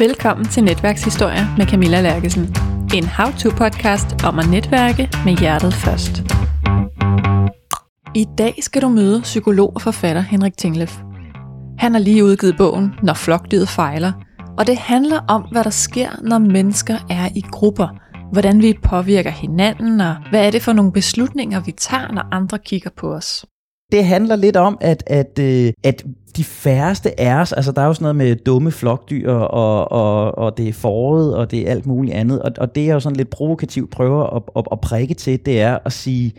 Velkommen til Netværkshistorie med Camilla Lærkesen. En how-to-podcast om at netværke med hjertet først. I dag skal du møde psykolog og forfatter Henrik Tinglef. Han har lige udgivet bogen Når flokdyret fejler, og det handler om, hvad der sker, når mennesker er i grupper. Hvordan vi påvirker hinanden, og hvad er det for nogle beslutninger, vi tager, når andre kigger på os. Det handler lidt om, at, at, øh, at de færreste af os, altså der er jo sådan noget med dumme flokdyr, og, og, og det er foråret, og det er alt muligt andet, og, og det jeg jo sådan lidt provokativt prøver at, at, at prikke til, det er at sige,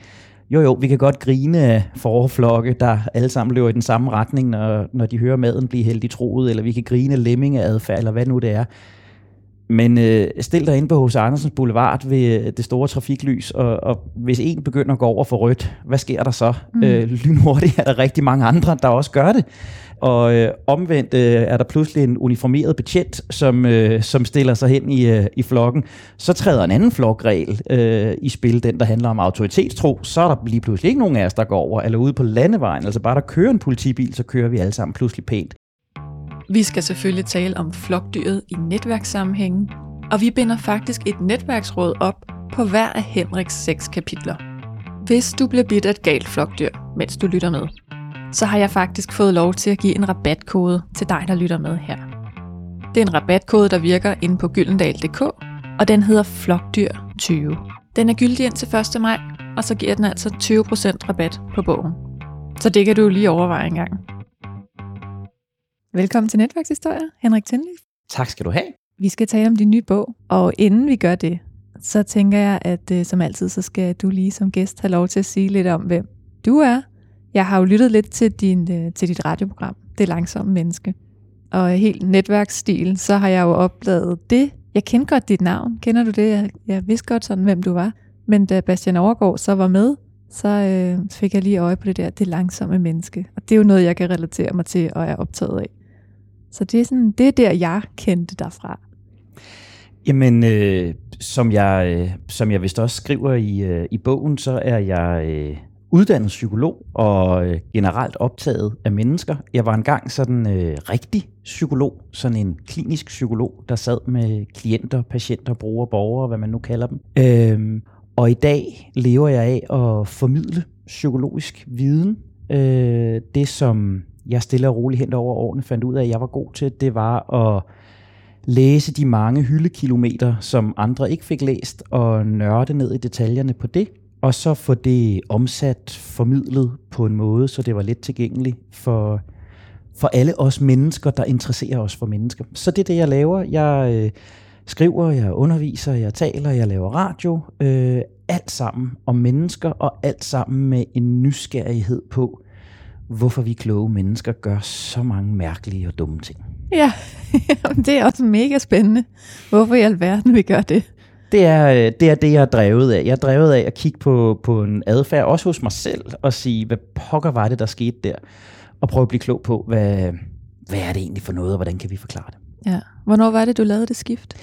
jo jo, vi kan godt grine af forflokke, der alle sammen løber i den samme retning, når, når de hører maden blive heldig troet, eller vi kan grine af lemmingeadfærd, eller hvad nu det er. Men øh, stil dig ind på hos Andersens Boulevard ved øh, det store trafiklys, og, og hvis en begynder at gå over for rødt, hvad sker der så? Mm. Øh, lynhurtigt er der rigtig mange andre, der også gør det. Og øh, omvendt øh, er der pludselig en uniformeret betjent, som, øh, som stiller sig hen i, øh, i flokken. Så træder en anden flokregel øh, i spil, den der handler om autoritetstro. Så er der lige pludselig ikke nogen af os, der går over, eller ude på landevejen. Altså bare der kører en politibil, så kører vi alle sammen pludselig pænt. Vi skal selvfølgelig tale om flokdyret i netværkssammenhængen, og vi binder faktisk et netværksråd op på hver af Henriks seks kapitler. Hvis du bliver bidt af et galt flokdyr, mens du lytter med, så har jeg faktisk fået lov til at give en rabatkode til dig, der lytter med her. Det er en rabatkode, der virker inde på gyldendal.dk, og den hedder Flokdyr20. Den er gyldig indtil 1. maj, og så giver den altså 20% rabat på bogen. Så det kan du lige overveje en gang. Velkommen til Netværkshistorie, Henrik Tindley. Tak skal du have. Vi skal tale om din nye bog, og inden vi gør det, så tænker jeg, at øh, som altid, så skal du lige som gæst have lov til at sige lidt om, hvem du er. Jeg har jo lyttet lidt til, din, øh, til dit radioprogram, Det Langsomme Menneske. Og helt netværksstil, så har jeg jo oplevet det. Jeg kender godt dit navn. Kender du det? Jeg, jeg vidste godt sådan, hvem du var. Men da Bastian Overgaard så var med, så øh, fik jeg lige øje på det der, det langsomme menneske. Og det er jo noget, jeg kan relatere mig til og er optaget af. Så det er, sådan, det er der, jeg kendte dig fra. Jamen, øh, som, jeg, øh, som jeg vist også skriver i, øh, i bogen, så er jeg øh, uddannet psykolog og øh, generelt optaget af mennesker. Jeg var engang sådan øh, rigtig psykolog, sådan en klinisk psykolog, der sad med klienter, patienter, brugere, borgere, hvad man nu kalder dem. Øh, og i dag lever jeg af at formidle psykologisk viden. Øh, det, som jeg stille og roligt hen over årene fandt ud af, at jeg var god til, det var at læse de mange hyldekilometer, som andre ikke fik læst, og nørde ned i detaljerne på det, og så få det omsat, formidlet på en måde, så det var let tilgængeligt for, for alle os mennesker, der interesserer os for mennesker. Så det er det, jeg laver. Jeg øh, skriver, jeg underviser, jeg taler, jeg laver radio. Øh, alt sammen om mennesker, og alt sammen med en nysgerrighed på, hvorfor vi kloge mennesker gør så mange mærkelige og dumme ting. Ja, det er også mega spændende. Hvorfor i alverden vi gør det? Det er, øh, det er det, jeg er drevet af. Jeg er drevet af at kigge på, på en adfærd, også hos mig selv, og sige, hvad pokker var det, der skete der? Og prøve at blive klog på, hvad, hvad er det egentlig for noget, og hvordan kan vi forklare det? Ja. Hvornår var det, du lavede det skift?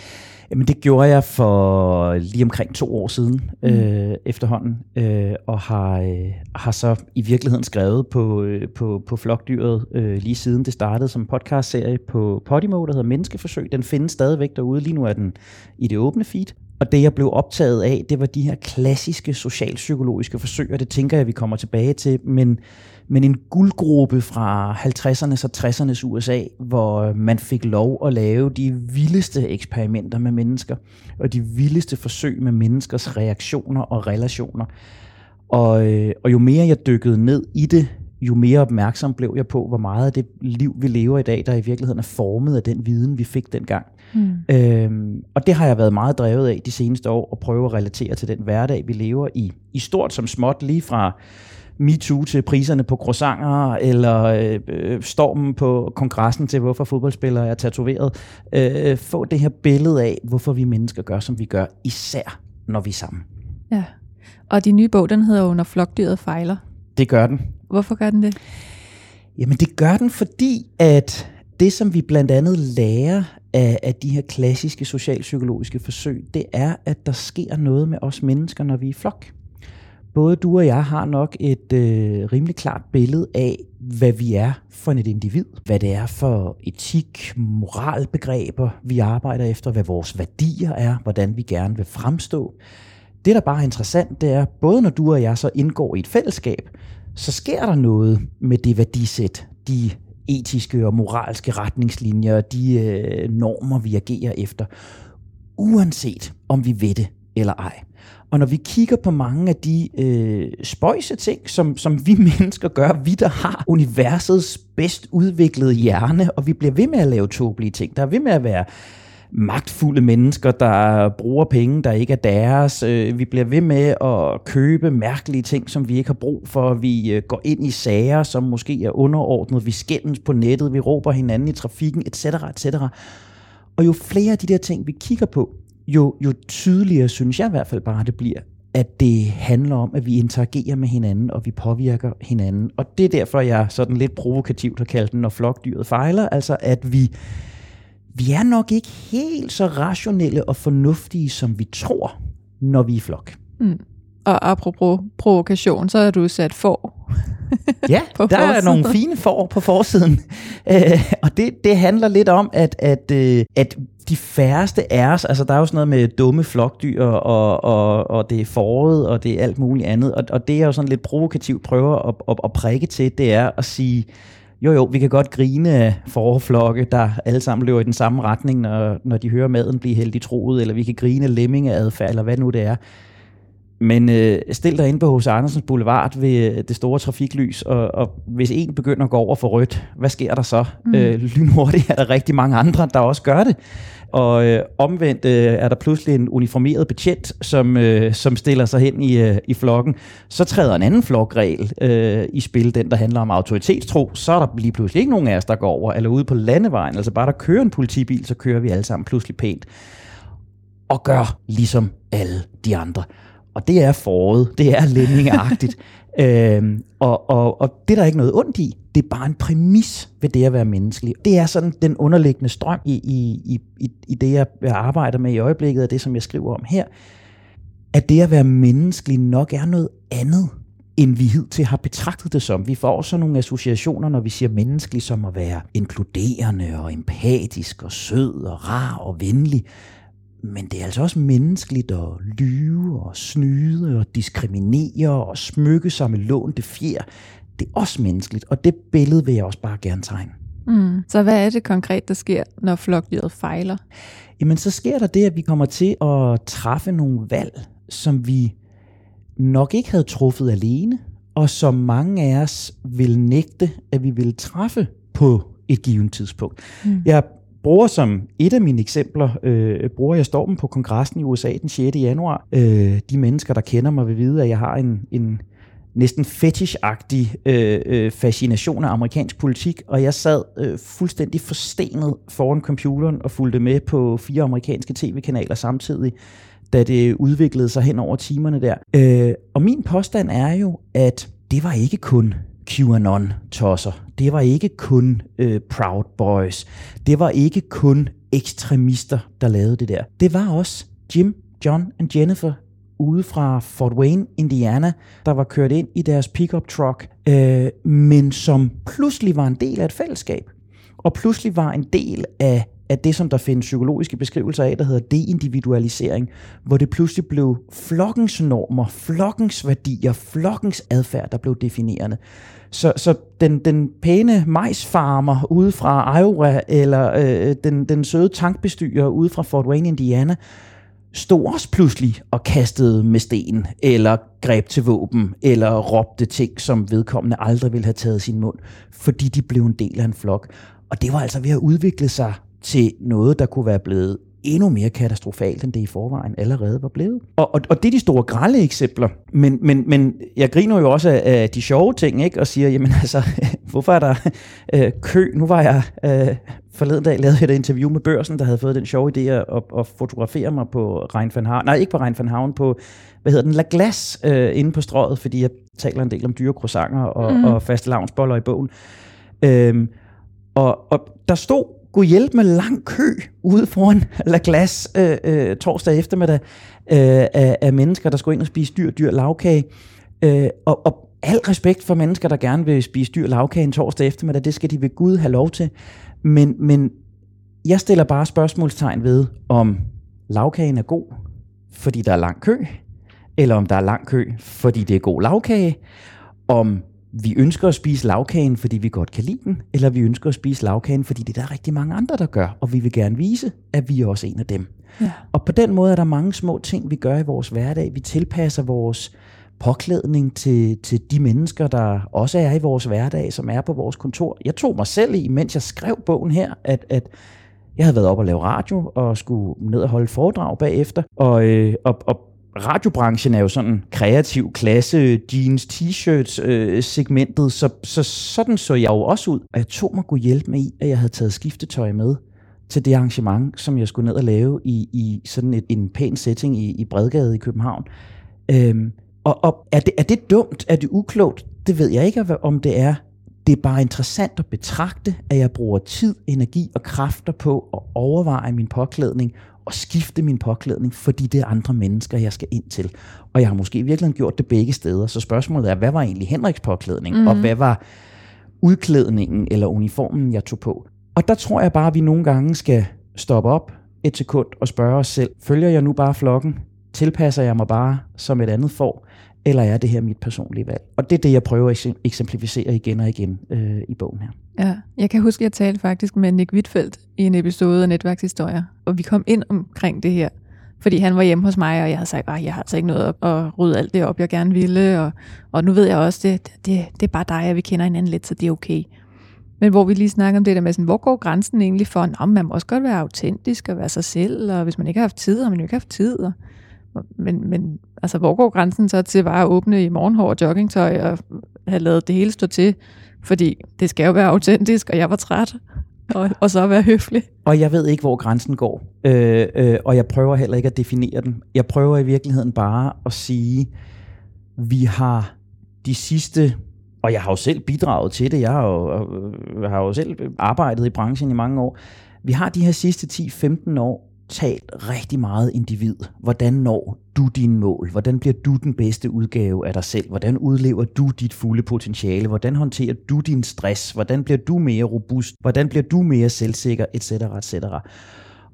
Jamen det gjorde jeg for lige omkring to år siden mm. øh, efterhånden, øh, og har, øh, har så i virkeligheden skrevet på, øh, på, på Flokdyret øh, lige siden det startede som podcastserie på Podimo, der hedder Menneskeforsøg. Den findes stadigvæk derude. Lige nu er den i det åbne feed. Og det, jeg blev optaget af, det var de her klassiske socialpsykologiske forsøg, og det tænker jeg, vi kommer tilbage til. Men, men en guldgruppe fra 50'ernes og 60'ernes USA, hvor man fik lov at lave de vildeste eksperimenter med mennesker, og de vildeste forsøg med menneskers reaktioner og relationer. Og, øh, og jo mere jeg dykkede ned i det, jo mere opmærksom blev jeg på, hvor meget af det liv, vi lever i dag, der i virkeligheden er formet af den viden, vi fik dengang. Mm. Øhm, og det har jeg været meget drevet af de seneste år, at prøve at relatere til den hverdag, vi lever i. I stort som småt, lige fra MeToo til priserne på croissanter, eller øh, øh, stormen på kongressen til, hvorfor fodboldspillere er tatoveret. Øh, få det her billede af, hvorfor vi mennesker gør, som vi gør, især når vi er sammen. Ja, og din nye bog, den hedder Når flokdyret fejler. Det gør den. Hvorfor gør den det? Jamen det gør den, fordi at det, som vi blandt andet lærer af, af de her klassiske socialpsykologiske forsøg, det er, at der sker noget med os mennesker, når vi er i flok både du og jeg har nok et øh, rimelig klart billede af, hvad vi er for et individ, hvad det er for etik, moralbegreber, vi arbejder efter, hvad vores værdier er, hvordan vi gerne vil fremstå. Det, der bare er interessant, det er, både når du og jeg så indgår i et fællesskab, så sker der noget med det værdisæt, de etiske og moralske retningslinjer, de øh, normer, vi agerer efter, uanset om vi ved det eller ej. Og når vi kigger på mange af de øh, spøjse ting, som, som vi mennesker gør, vi der har universets bedst udviklede hjerne, og vi bliver ved med at lave tåbelige ting, der er ved med at være magtfulde mennesker, der bruger penge, der ikke er deres. Øh, vi bliver ved med at købe mærkelige ting, som vi ikke har brug for. Vi øh, går ind i sager, som måske er underordnet. Vi skændes på nettet, vi råber hinanden i trafikken, etc. etc. Og jo flere af de der ting, vi kigger på, jo, jo tydeligere synes jeg i hvert fald bare, det bliver, at det handler om, at vi interagerer med hinanden, og vi påvirker hinanden. Og det er derfor, jeg sådan lidt provokativt har kaldt den, når flokdyret fejler, altså at vi, vi er nok ikke helt så rationelle og fornuftige, som vi tror, når vi er i flok. Mm. Og apropos provokation, så er du sat for. ja, der forsiden. er nogle fine får på forsiden. Øh, og det, det handler lidt om, at, at, øh, at de færreste af os, altså der er jo sådan noget med dumme flokdyr, og, og, og det er foråret, og det er alt muligt andet. Og, og det er jo sådan lidt provokativt prøver at, at, at prikke til, det er at sige, jo jo, vi kan godt grine af forflokke, der alle sammen løber i den samme retning, når, når de hører maden blive heldig troet, eller vi kan grine lemmingeadfærd, eller hvad nu det er. Men øh, stil dig ind på hos Andersens Boulevard ved øh, det store trafiklys, og, og hvis en begynder at gå over for rødt, hvad sker der så? Mm. Øh, lynhurtigt er der rigtig mange andre, der også gør det. Og øh, omvendt øh, er der pludselig en uniformeret betjent, som, øh, som stiller sig hen i, øh, i flokken. Så træder en anden flokregel øh, i spil, den der handler om autoritetstro. Så er der lige pludselig ikke nogen af os, der går over, eller ude på landevejen. Altså bare der kører en politibil, så kører vi alle sammen pludselig pænt. Og gør ligesom alle de andre. Og det er foråret, det er lemmingeagtigt. øhm, og, og, og det er der ikke noget ondt i. Det er bare en præmis ved det at være menneskelig. Det er sådan den underliggende strøm i, i, i, i det, jeg arbejder med i øjeblikket, og det, som jeg skriver om her, at det at være menneskelig nok er noget andet, end vi hidtil har betragtet det som. Vi får sådan nogle associationer, når vi siger menneskelig, som at være inkluderende og empatisk og sød og rar og venlig. Men det er altså også menneskeligt at lyve og snyde og diskriminere og smykke sig med lånte fjer. Det er også menneskeligt, og det billede vil jeg også bare gerne tegne. Mm. Så hvad er det konkret, der sker, når flokdyret fejler? Jamen, så sker der det, at vi kommer til at træffe nogle valg, som vi nok ikke havde truffet alene, og som mange af os vil nægte, at vi vil træffe på et givet tidspunkt. Mm. Jeg bruger som et af mine eksempler, øh, bruger jeg stormen på kongressen i USA den 6. januar. Øh, de mennesker, der kender mig, vil vide, at jeg har en, en næsten fetishagtig øh, øh, fascination af amerikansk politik, og jeg sad øh, fuldstændig forstenet foran computeren og fulgte med på fire amerikanske tv-kanaler samtidig, da det udviklede sig hen over timerne der. Øh, og min påstand er jo, at det var ikke kun QAnon-tosser. Det var ikke kun øh, Proud Boys. Det var ikke kun ekstremister, der lavede det der. Det var også Jim, John og Jennifer ude fra Fort Wayne, Indiana, der var kørt ind i deres pickup truck, øh, men som pludselig var en del af et fællesskab, og pludselig var en del af af det, som der findes psykologiske beskrivelser af, der hedder deindividualisering, hvor det pludselig blev flokkens normer, flokkens værdier, flokkens adfærd, der blev definerende. Så, så den, den pæne majsfarmer ude fra Iowa, eller øh, den, den søde tankbestyrer ude fra Fort Wayne, Indiana, stod også pludselig og kastede med sten, eller greb til våben, eller råbte ting, som vedkommende aldrig ville have taget sin mund, fordi de blev en del af en flok. Og det var altså ved at udvikle sig til noget, der kunne være blevet endnu mere katastrofalt, end det i forvejen allerede var blevet. Og, og, og det er de store grælde eksempler. Men, men, men jeg griner jo også af, de sjove ting, ikke? og siger, jamen altså, hvorfor er der øh, kø? Nu var jeg øh, forleden dag lavet et interview med børsen, der havde fået den sjove idé at, at fotografere mig på Rhein van Havn. Nej, ikke på Rhein van Havn, på, hvad hedder den, La Glace øh, inde på strøget, fordi jeg taler en del om dyre croissanter og, mm. og faste lavnsboller i bogen. Øhm, og, og der stod Gud hjælp med lang kø ude foran La Glace øh, øh, torsdag eftermiddag øh, af, af mennesker, der skulle ind og spise dyr, dyr lavkage. Øh, og, og al respekt for mennesker, der gerne vil spise dyr lavkage en torsdag eftermiddag, det skal de ved Gud have lov til. Men, men jeg stiller bare spørgsmålstegn ved, om lavkagen er god, fordi der er lang kø, eller om der er lang kø, fordi det er god lavkage, om vi ønsker at spise lavkagen, fordi vi godt kan lide den, eller vi ønsker at spise lavkagen, fordi det er der rigtig mange andre, der gør, og vi vil gerne vise, at vi er også en af dem. Ja. Og på den måde er der mange små ting, vi gør i vores hverdag. Vi tilpasser vores påklædning til, til de mennesker, der også er i vores hverdag, som er på vores kontor. Jeg tog mig selv i, mens jeg skrev bogen her, at, at jeg havde været op og lave radio, og skulle ned og holde foredrag bagefter, og, øh, og, og radiobranchen er jo sådan kreativ klasse, jeans, t-shirts øh, segmentet, så, så sådan så jeg jo også ud. Og jeg tog mig god hjælpe med i, at jeg havde taget skiftetøj med til det arrangement, som jeg skulle ned og lave i, i sådan et, en pæn setting i, i Bredgade i København. Øhm, og, og er, det, er det dumt? Er det uklogt? Det ved jeg ikke, om det er. Det er bare interessant at betragte, at jeg bruger tid, energi og kræfter på at overveje min påklædning og skifte min påklædning, fordi det er andre mennesker, jeg skal ind til. Og jeg har måske virkelig gjort det begge steder. Så spørgsmålet er, hvad var egentlig Henriks påklædning, mm. og hvad var udklædningen eller uniformen, jeg tog på? Og der tror jeg bare, at vi nogle gange skal stoppe op et sekund og spørge os selv, følger jeg nu bare flokken? Tilpasser jeg mig bare, som et andet får? Eller er det her mit personlige valg? Og det er det, jeg prøver at eksemplificere igen og igen øh, i bogen her. Ja, jeg kan huske, at jeg talte faktisk med Nick Wittfeldt i en episode af Netværkshistorier, og vi kom ind omkring det her, fordi han var hjemme hos mig, og jeg havde sagt, at jeg har altså ikke noget at, at rydde alt det op, jeg gerne ville, og, og nu ved jeg også, det, det, det er bare dig, og vi kender hinanden lidt, så det er okay. Men hvor vi lige snakker om det der med, sådan, hvor går grænsen egentlig for, at man må også godt være autentisk og være sig selv, og hvis man ikke har haft tid, har man jo ikke haft tid, og men, men altså, hvor går grænsen så til bare at åbne i morgenhår og joggingtøj og have lavet det hele stå til? Fordi det skal jo være autentisk, og jeg var træt. Og, og så være høflig. Og jeg ved ikke, hvor grænsen går. Øh, øh, og jeg prøver heller ikke at definere den. Jeg prøver i virkeligheden bare at sige, vi har de sidste og jeg har jo selv bidraget til det. Jeg har jo, jeg har jo selv arbejdet i branchen i mange år. Vi har de her sidste 10-15 år talt rigtig meget individ. Hvordan når du dine mål? Hvordan bliver du den bedste udgave af dig selv? Hvordan udlever du dit fulde potentiale? Hvordan håndterer du din stress? Hvordan bliver du mere robust? Hvordan bliver du mere selvsikker? Etc. etc.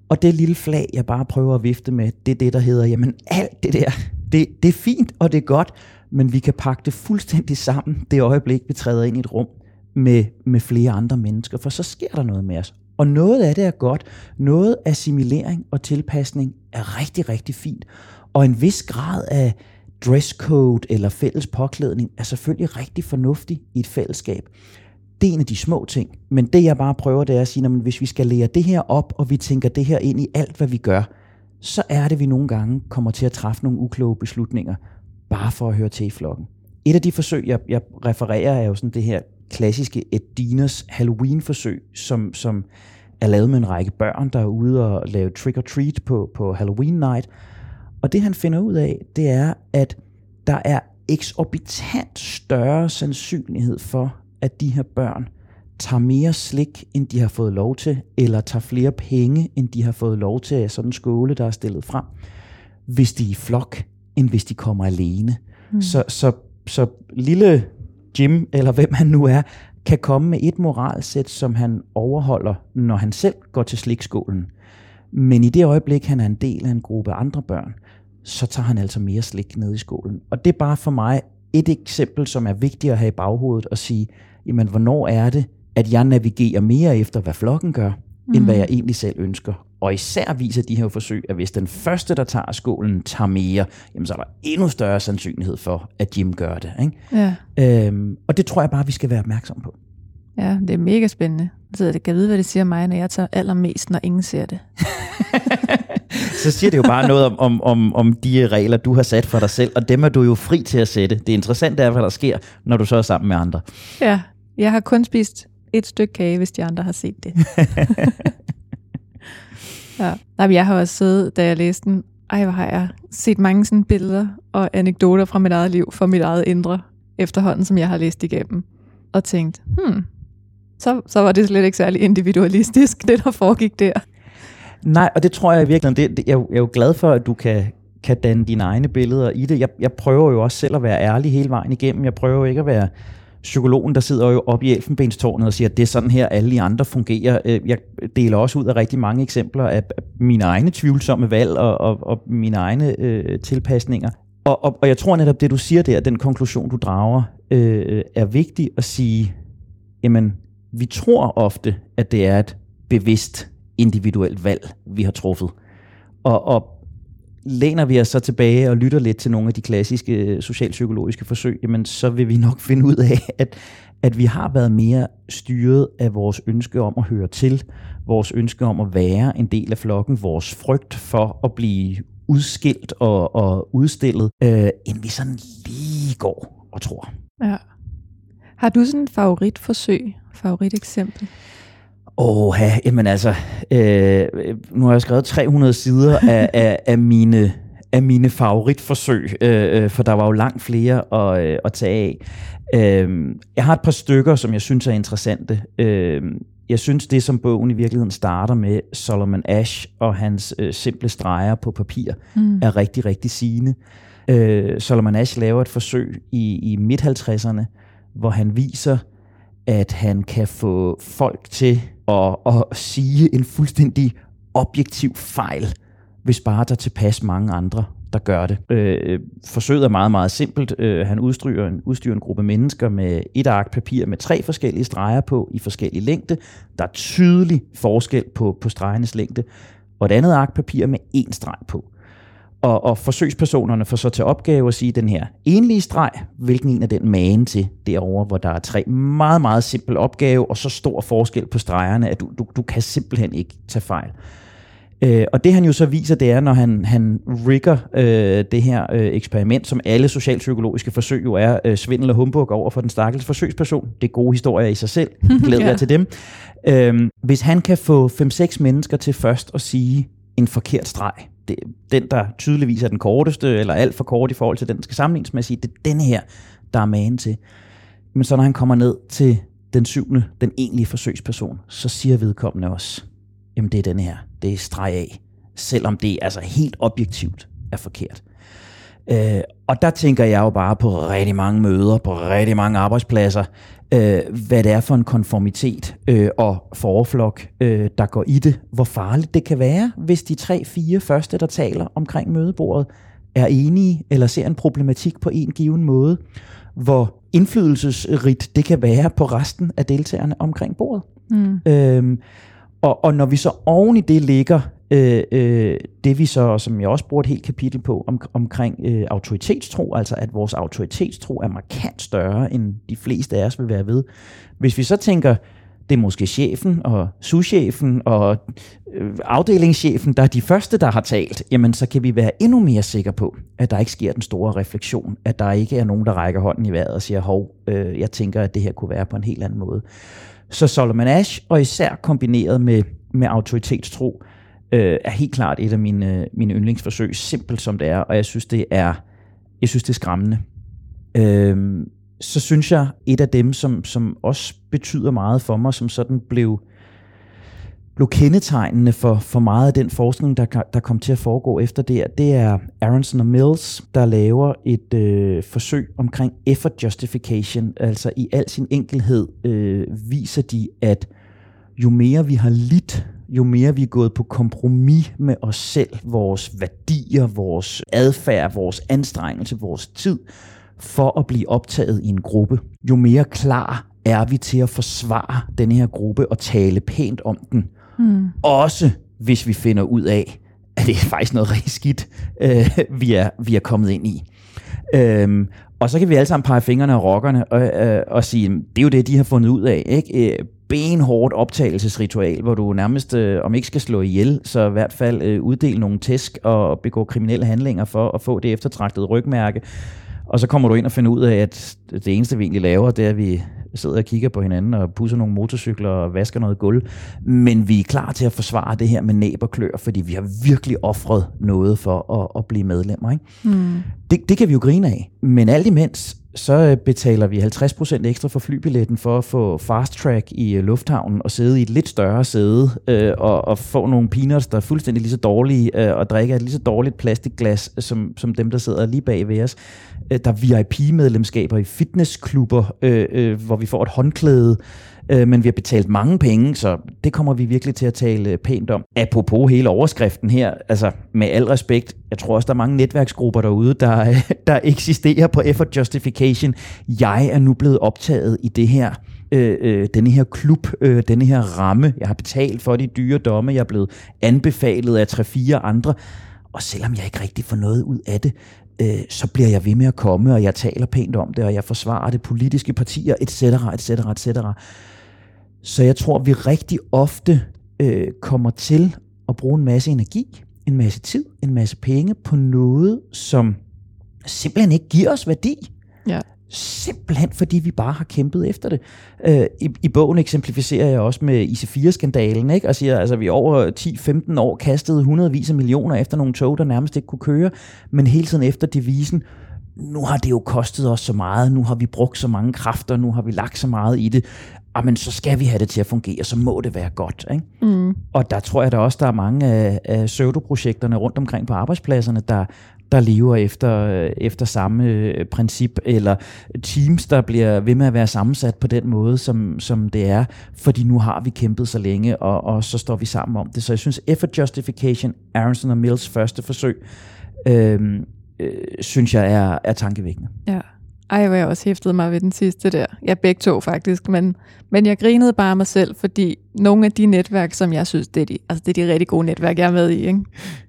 Og det lille flag, jeg bare prøver at vifte med, det er det, der hedder, jamen alt det der, det, det er fint og det er godt, men vi kan pakke det fuldstændig sammen det øjeblik, vi træder ind i et rum med, med flere andre mennesker, for så sker der noget med os. Og noget af det er godt. Noget assimilering og tilpasning er rigtig, rigtig fint. Og en vis grad af dresscode eller fælles påklædning er selvfølgelig rigtig fornuftig i et fællesskab. Det er en af de små ting. Men det jeg bare prøver, det er at sige, at hvis vi skal lære det her op, og vi tænker det her ind i alt, hvad vi gør, så er det, at vi nogle gange kommer til at træffe nogle ukloge beslutninger, bare for at høre til i flokken. Et af de forsøg, jeg, jeg refererer, er jo sådan det her klassiske Edinas Halloween-forsøg, som, som er lavet med en række børn, der er ude og lave trick-or-treat på, på Halloween night. Og det han finder ud af, det er, at der er eksorbitant større sandsynlighed for, at de her børn tager mere slik, end de har fået lov til, eller tager flere penge, end de har fået lov til af sådan en skåle, der er stillet frem, hvis de er i flok, end hvis de kommer alene. Mm. Så, så, så lille Jim, eller hvem han nu er, kan komme med et moralsæt, som han overholder, når han selv går til slikskålen. Men i det øjeblik, han er en del af en gruppe andre børn, så tager han altså mere slik ned i skålen. Og det er bare for mig et eksempel, som er vigtigt at have i baghovedet og sige, jamen hvornår er det, at jeg navigerer mere efter, hvad flokken gør, mm. end hvad jeg egentlig selv ønsker. Og især viser de her forsøg, at hvis den første, der tager skålen, tager mere, jamen så er der endnu større sandsynlighed for, at Jim gør det. Ikke? Ja. Øhm, og det tror jeg bare, vi skal være opmærksom på. Ja, det er mega spændende. Så jeg kan vide, hvad det siger mig, når jeg tager allermest, når ingen ser det. så siger det jo bare noget om, om, om, om de regler, du har sat for dig selv, og dem er du jo fri til at sætte. Det interessante er, hvad der sker, når du så er sammen med andre. Ja, jeg har kun spist et stykke kage, hvis de andre har set det. ja. Nej, jeg har også siddet, da jeg læste den, ej, hvor har jeg set mange sådan billeder og anekdoter fra mit eget liv, fra mit eget indre, efterhånden, som jeg har læst igennem, og tænkt, hmm, så, så var det slet ikke særlig individualistisk, det der foregik der. Nej, og det tror jeg virkelig, det, det, jeg, jeg er jo glad for, at du kan kan danne dine egne billeder i det. Jeg, jeg prøver jo også selv at være ærlig hele vejen igennem. Jeg prøver jo ikke at være psykologen, der sidder jo oppe i elfenbenstårnet og siger, at det er sådan her, alle de andre fungerer. Øh, jeg deler også ud af rigtig mange eksempler af mine egne tvivlsomme valg og, og, og mine egne øh, tilpasninger. Og, og, og jeg tror netop, det du siger der, den konklusion, du drager, øh, er vigtig at sige, jamen, vi tror ofte, at det er et bevidst individuelt valg, vi har truffet. Og, og læner vi os så tilbage og lytter lidt til nogle af de klassiske øh, socialpsykologiske forsøg, jamen så vil vi nok finde ud af, at, at vi har været mere styret af vores ønske om at høre til, vores ønske om at være en del af flokken, vores frygt for at blive udskilt og, og udstillet, øh, end vi sådan lige går og tror. Ja. Har du sådan et favoritforsøg, favoriteksempel? Åh, ja, jamen altså, øh, nu har jeg skrevet 300 sider af, af, af mine af mine favoritforsøg, øh, øh, for der var jo langt flere at, øh, at tage af. Øh, jeg har et par stykker, som jeg synes er interessante. Øh, jeg synes, det som bogen i virkeligheden starter med, Solomon Ash og hans øh, simple streger på papir, mm. er rigtig, rigtig sigende. Øh, Solomon Ash laver et forsøg i, i midt-50'erne, hvor han viser, at han kan få folk til at, at sige en fuldstændig objektiv fejl, hvis bare der er tilpas mange andre, der gør det. Øh, øh, forsøget er meget, meget simpelt. Øh, han udstyrer en, udstyrer en gruppe mennesker med et ark papir med tre forskellige streger på i forskellige længde. Der er tydelig forskel på, på stregernes længde. Og et andet ark papir med én streg på. Og, og forsøgspersonerne får så til opgave at sige den her enlige streg, hvilken en af den magen til derovre, hvor der er tre meget, meget simpel opgave, og så stor forskel på stregerne, at du, du, du kan simpelthen ikke tage fejl. Øh, og det han jo så viser, det er, når han, han rigger øh, det her øh, eksperiment, som alle socialpsykologiske forsøg jo er, øh, svindel og humbug over for den stakkels forsøgsperson. Det er gode historier i sig selv. Glæder ja. til dem. Øh, hvis han kan få 5-6 mennesker til først at sige en forkert streg, det, den, der tydeligvis er den korteste, eller alt for kort i forhold til den, der skal sammenlignes med at sige, det er denne her, der er magen til. Men så når han kommer ned til den syvende, den egentlige forsøgsperson, så siger vedkommende også, jamen det er den her, det er streg af, selvom det altså helt objektivt er forkert. Øh, og der tænker jeg jo bare på rigtig mange møder, på rigtig mange arbejdspladser, øh, hvad det er for en konformitet øh, og forflok, øh, der går i det. Hvor farligt det kan være, hvis de tre-fire første, der taler omkring mødebordet, er enige eller ser en problematik på en given måde. Hvor indflydelsesrigt det kan være på resten af deltagerne omkring bordet. Mm. Øhm, og, og når vi så oven i det ligger øh, øh, det vi så, som jeg også bruger et helt kapitel på, om, omkring øh, autoritetstro, altså at vores autoritetstro er markant større, end de fleste af os vil være ved. Hvis vi så tænker, det er måske chefen og souschefen og øh, afdelingschefen, der er de første, der har talt, jamen så kan vi være endnu mere sikre på, at der ikke sker den store refleksion, at der ikke er nogen, der rækker hånden i vejret og siger, hov, øh, jeg tænker, at det her kunne være på en helt anden måde. Så Solomon Ash, og især kombineret med, med autoritetstro, øh, er helt klart et af mine, øh, mine yndlingsforsøg, simpelt som det er, og jeg synes, det er, jeg synes, det er skræmmende. Øh, så synes jeg, et af dem, som, som også betyder meget for mig, som sådan blev, blev kendetegnende for, for meget af den forskning, der, der kom til at foregå efter det, det er Aronson og Mills, der laver et øh, forsøg omkring effort justification. Altså i al sin enkelhed øh, viser de, at jo mere vi har lidt jo mere vi er gået på kompromis med os selv, vores værdier, vores adfærd, vores anstrengelse, vores tid, for at blive optaget i en gruppe, jo mere klar er vi til at forsvare den her gruppe og tale pænt om den. Mm. Også hvis vi finder ud af, at det er faktisk noget rigtig skidt, øh, vi, er, vi er kommet ind i. Øhm, og så kan vi alle sammen pege fingrene af rockerne og, øh, og sige, det er jo det, de har fundet ud af. Ikke? Benhårdt optagelsesritual, hvor du nærmest, øh, om ikke skal slå ihjel, så i hvert fald øh, uddele nogle tæsk og begå kriminelle handlinger for at få det eftertragtede rygmærke. Og så kommer du ind og finder ud af, at det eneste, vi egentlig laver, det er, at vi sidder og kigger på hinanden og pusser nogle motorcykler og vasker noget gulv. Men vi er klar til at forsvare det her med næb og klør, fordi vi har virkelig offret noget for at, at blive medlemmer. Ikke? Mm. Det, det kan vi jo grine af. Men alt imens, så øh, betaler vi 50% ekstra for flybilletten for at få fast track i øh, lufthavnen og sidde i et lidt større sæde øh, og, og få nogle peanuts, der er fuldstændig lige så dårlige øh, og drikke et lige så dårligt plastikglas øh, som, som dem, der sidder lige bag ved os. Øh, der er VIP-medlemskaber i fitnessklubber, øh, øh, hvor vi får et håndklæde, øh, øh, men vi har betalt mange penge, så det kommer vi virkelig til at tale øh, pænt om. Apropos hele overskriften her, altså med al respekt, jeg tror også, der er mange netværksgrupper derude, der, øh, der eksisterer på effort justification. Jeg er nu blevet optaget i det her øh, øh, denne her klub, øh, denne her ramme. Jeg har betalt for de dyre domme, jeg er blevet anbefalet af tre-fire andre. Og selvom jeg ikke rigtig får noget ud af det, øh, så bliver jeg ved med at komme, og jeg taler pænt om det, og jeg forsvarer det politiske partier, etc., etc., etc. Så jeg tror, vi rigtig ofte øh, kommer til at bruge en masse energi, en masse tid, en masse penge på noget, som simpelthen ikke giver os værdi. Ja. Simpelthen fordi vi bare har kæmpet efter det. Øh, i, I bogen eksemplificerer jeg også med IC4-skandalen, ikke? og siger, altså vi over 10-15 år kastede hundredvis af millioner efter nogle tog, der nærmest ikke kunne køre, men hele tiden efter devisen, nu har det jo kostet os så meget, nu har vi brugt så mange kræfter, nu har vi lagt så meget i det, men så skal vi have det til at fungere, så må det være godt. Ikke? Mm. Og der tror jeg da også, der er mange af, af pseudoprojekterne rundt omkring på arbejdspladserne, der, der lever efter, efter samme øh, princip, eller teams, der bliver ved med at være sammensat på den måde, som, som det er, fordi nu har vi kæmpet så længe, og, og så står vi sammen om det. Så jeg synes, Effort Justification, Aronson og Mills første forsøg, øh, øh, synes jeg er, er tankevækkende. Ja. Ej, hvor jeg også hæftede mig ved den sidste der. Jeg begge to faktisk, men, men jeg grinede bare mig selv, fordi nogle af de netværk, som jeg synes, det er de, altså det er de rigtig gode netværk, jeg er med i. Ikke?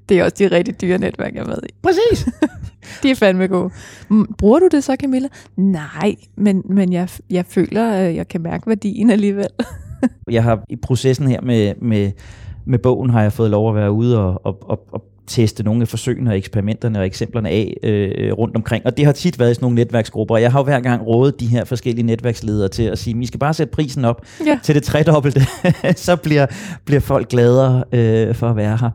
Det er også de rigtig dyre netværk, jeg er med i. Præcis. de er fandme gode. Bruger du det så, Camilla? Nej, men, men jeg, jeg føler, at jeg kan mærke værdien alligevel. jeg har i processen her med, med, med bogen, har jeg fået lov at være ude og, og, og, og teste nogle af forsøgene og eksperimenterne og eksemplerne af øh, rundt omkring. Og det har tit været i sådan nogle netværksgrupper. Jeg har jo hver gang rådet de her forskellige netværksledere til at sige, vi skal bare sætte prisen op ja. til det tredobbelte, så bliver, bliver folk gladere øh, for at være her.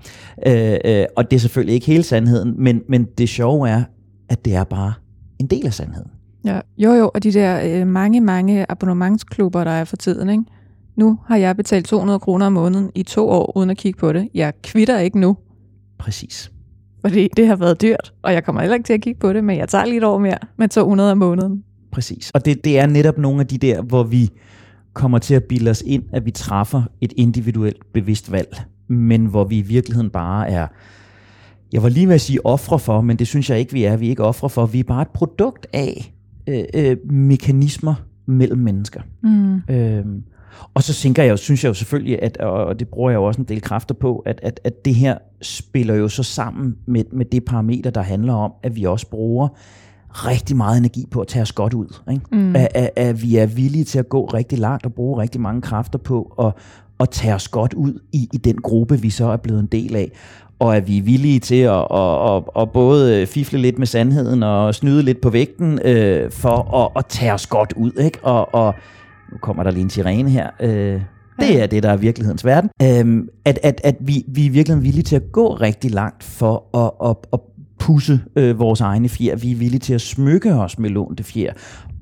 Øh, øh, og det er selvfølgelig ikke hele sandheden, men, men det sjove er, at det er bare en del af sandheden. Ja, jo jo, og de der øh, mange, mange abonnementsklubber, der er for tiden, ikke? Nu har jeg betalt 200 kroner om måneden i to år, uden at kigge på det. Jeg kvitter ikke nu. Præcis. Fordi det har været dyrt, og jeg kommer heller ikke til at kigge på det, men jeg tager lidt over mere med 200 om måneden. Præcis. Og det, det er netop nogle af de der, hvor vi kommer til at bilde os ind, at vi træffer et individuelt bevidst valg, men hvor vi i virkeligheden bare er, jeg var lige ved at sige ofre for, men det synes jeg ikke, vi er. Vi er ikke ofre for. Vi er bare et produkt af øh, øh, mekanismer mellem mennesker. Mm. Øhm, og så tænker jeg jo, synes jeg jo selvfølgelig, at, og det bruger jeg jo også en del kræfter på, at, at, at det her spiller jo så sammen med, med det parameter, der handler om, at vi også bruger rigtig meget energi på at tage os godt ud. Ikke? Mm. At, at, at vi er villige til at gå rigtig langt og bruge rigtig mange kræfter på at, at tage os godt ud i, i den gruppe, vi så er blevet en del af. Og at vi er villige til at, at, at, at både fifle lidt med sandheden og snyde lidt på vægten øh, for at, at tage os godt ud. Ikke? Og, og nu kommer der lige en sirene her, øh, det er det, der er virkelighedens verden, øh, at, at, at vi, vi er virkelig villige til at gå rigtig langt for at, at, at pusse øh, vores egne fjer. Vi er villige til at smykke os med lånte fjer.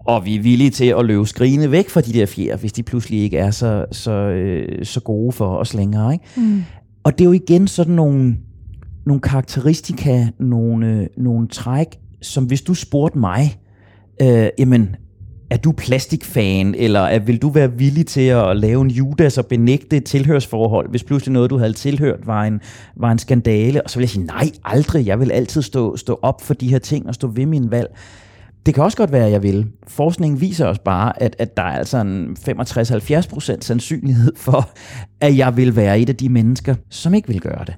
Og vi er villige til at løbe skrigende væk fra de der fjer, hvis de pludselig ikke er så, så, øh, så gode for os længere. Ikke? Mm. Og det er jo igen sådan nogle, nogle karakteristika, nogle, nogle træk, som hvis du spurgte mig, øh, jamen er du plastikfan, eller er, vil du være villig til at lave en Judas og benægte et tilhørsforhold, hvis pludselig noget, du havde tilhørt, var en, var en skandale? Og så vil jeg sige, nej, aldrig. Jeg vil altid stå, stå op for de her ting og stå ved min valg. Det kan også godt være, at jeg vil. Forskningen viser os bare, at, at der er altså en 65-70% sandsynlighed for, at jeg vil være et af de mennesker, som ikke vil gøre det.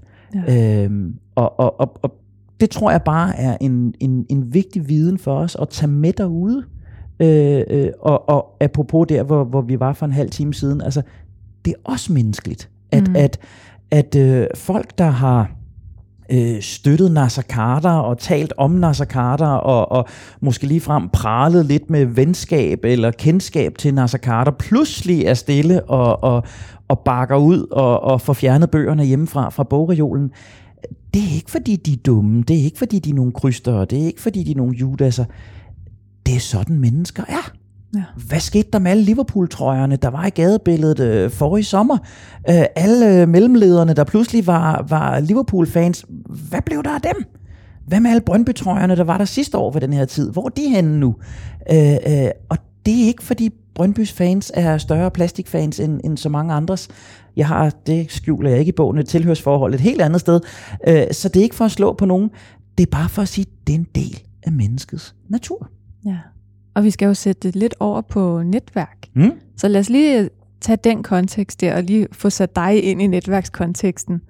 Ja. Øhm, og, og, og, og det tror jeg bare er en, en, en vigtig viden for os at tage med derude. Øh, øh, og, og apropos der, hvor, hvor vi var for en halv time siden, altså, det er også menneskeligt, at, mm. at, at øh, folk, der har øh, støttet Nasser Carter og talt om Nasser Carter og, og måske ligefrem pralet lidt med venskab eller kendskab til Nasser Carter, pludselig er stille og, og, og bakker ud og, og får fjernet bøgerne hjemmefra fra bogreolen. Det er ikke fordi, de er dumme. Det er ikke fordi, de er nogle kryster. Det er ikke fordi, de er nogle judaser det er sådan, mennesker er. Ja. Hvad skete der med alle Liverpool-trøjerne, der var i gadebilledet øh, forrige sommer? Øh, alle øh, mellemlederne, der pludselig var, var Liverpool-fans, hvad blev der af dem? Hvad med alle Brøndby-trøjerne, der var der sidste år ved den her tid? Hvor er de henne nu? Øh, øh, og det er ikke, fordi Brøndbys fans er større plastikfans end, end så mange andres. Jeg har, det skjuler jeg ikke i bogen, et tilhørsforhold et helt andet sted. Øh, så det er ikke for at slå på nogen. Det er bare for at sige, at det er en del af menneskets natur. Ja. Og vi skal jo sætte det lidt over på netværk. Mm? Så lad os lige tage den kontekst der, og lige få sat dig ind i netværkskonteksten.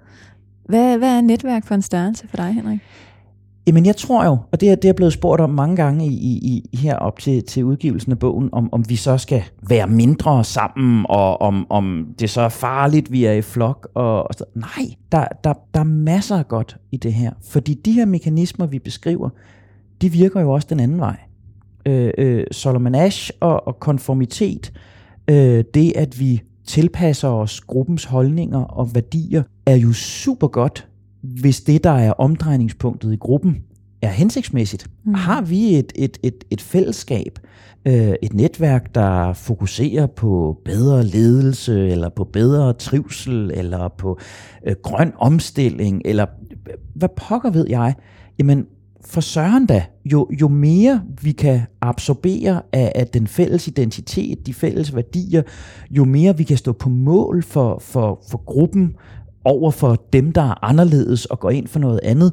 Hvad, hvad er netværk for en størrelse for dig, Henrik? Jamen jeg tror jo, og det er, det er blevet spurgt om mange gange i, i, i herop til, til udgivelsen af bogen, om, om vi så skal være mindre sammen, og om, om det så er farligt, vi er i flok. Og, og så. Nej, der, der, der er masser af godt i det her. Fordi de her mekanismer, vi beskriver, de virker jo også den anden vej. Øh, øh, Solomon Ash og, og konformitet, øh, det at vi tilpasser os gruppens holdninger og værdier, er jo super godt hvis det, der er omdrejningspunktet i gruppen, er hensigtsmæssigt. Mm. Har vi et, et, et, et fællesskab, øh, et netværk, der fokuserer på bedre ledelse, eller på bedre trivsel, eller på øh, grøn omstilling, eller hvad pokker ved jeg, jamen for søren da, jo, jo mere vi kan absorbere af, af den fælles identitet, de fælles værdier, jo mere vi kan stå på mål for, for, for gruppen, over for dem, der er anderledes og går ind for noget andet,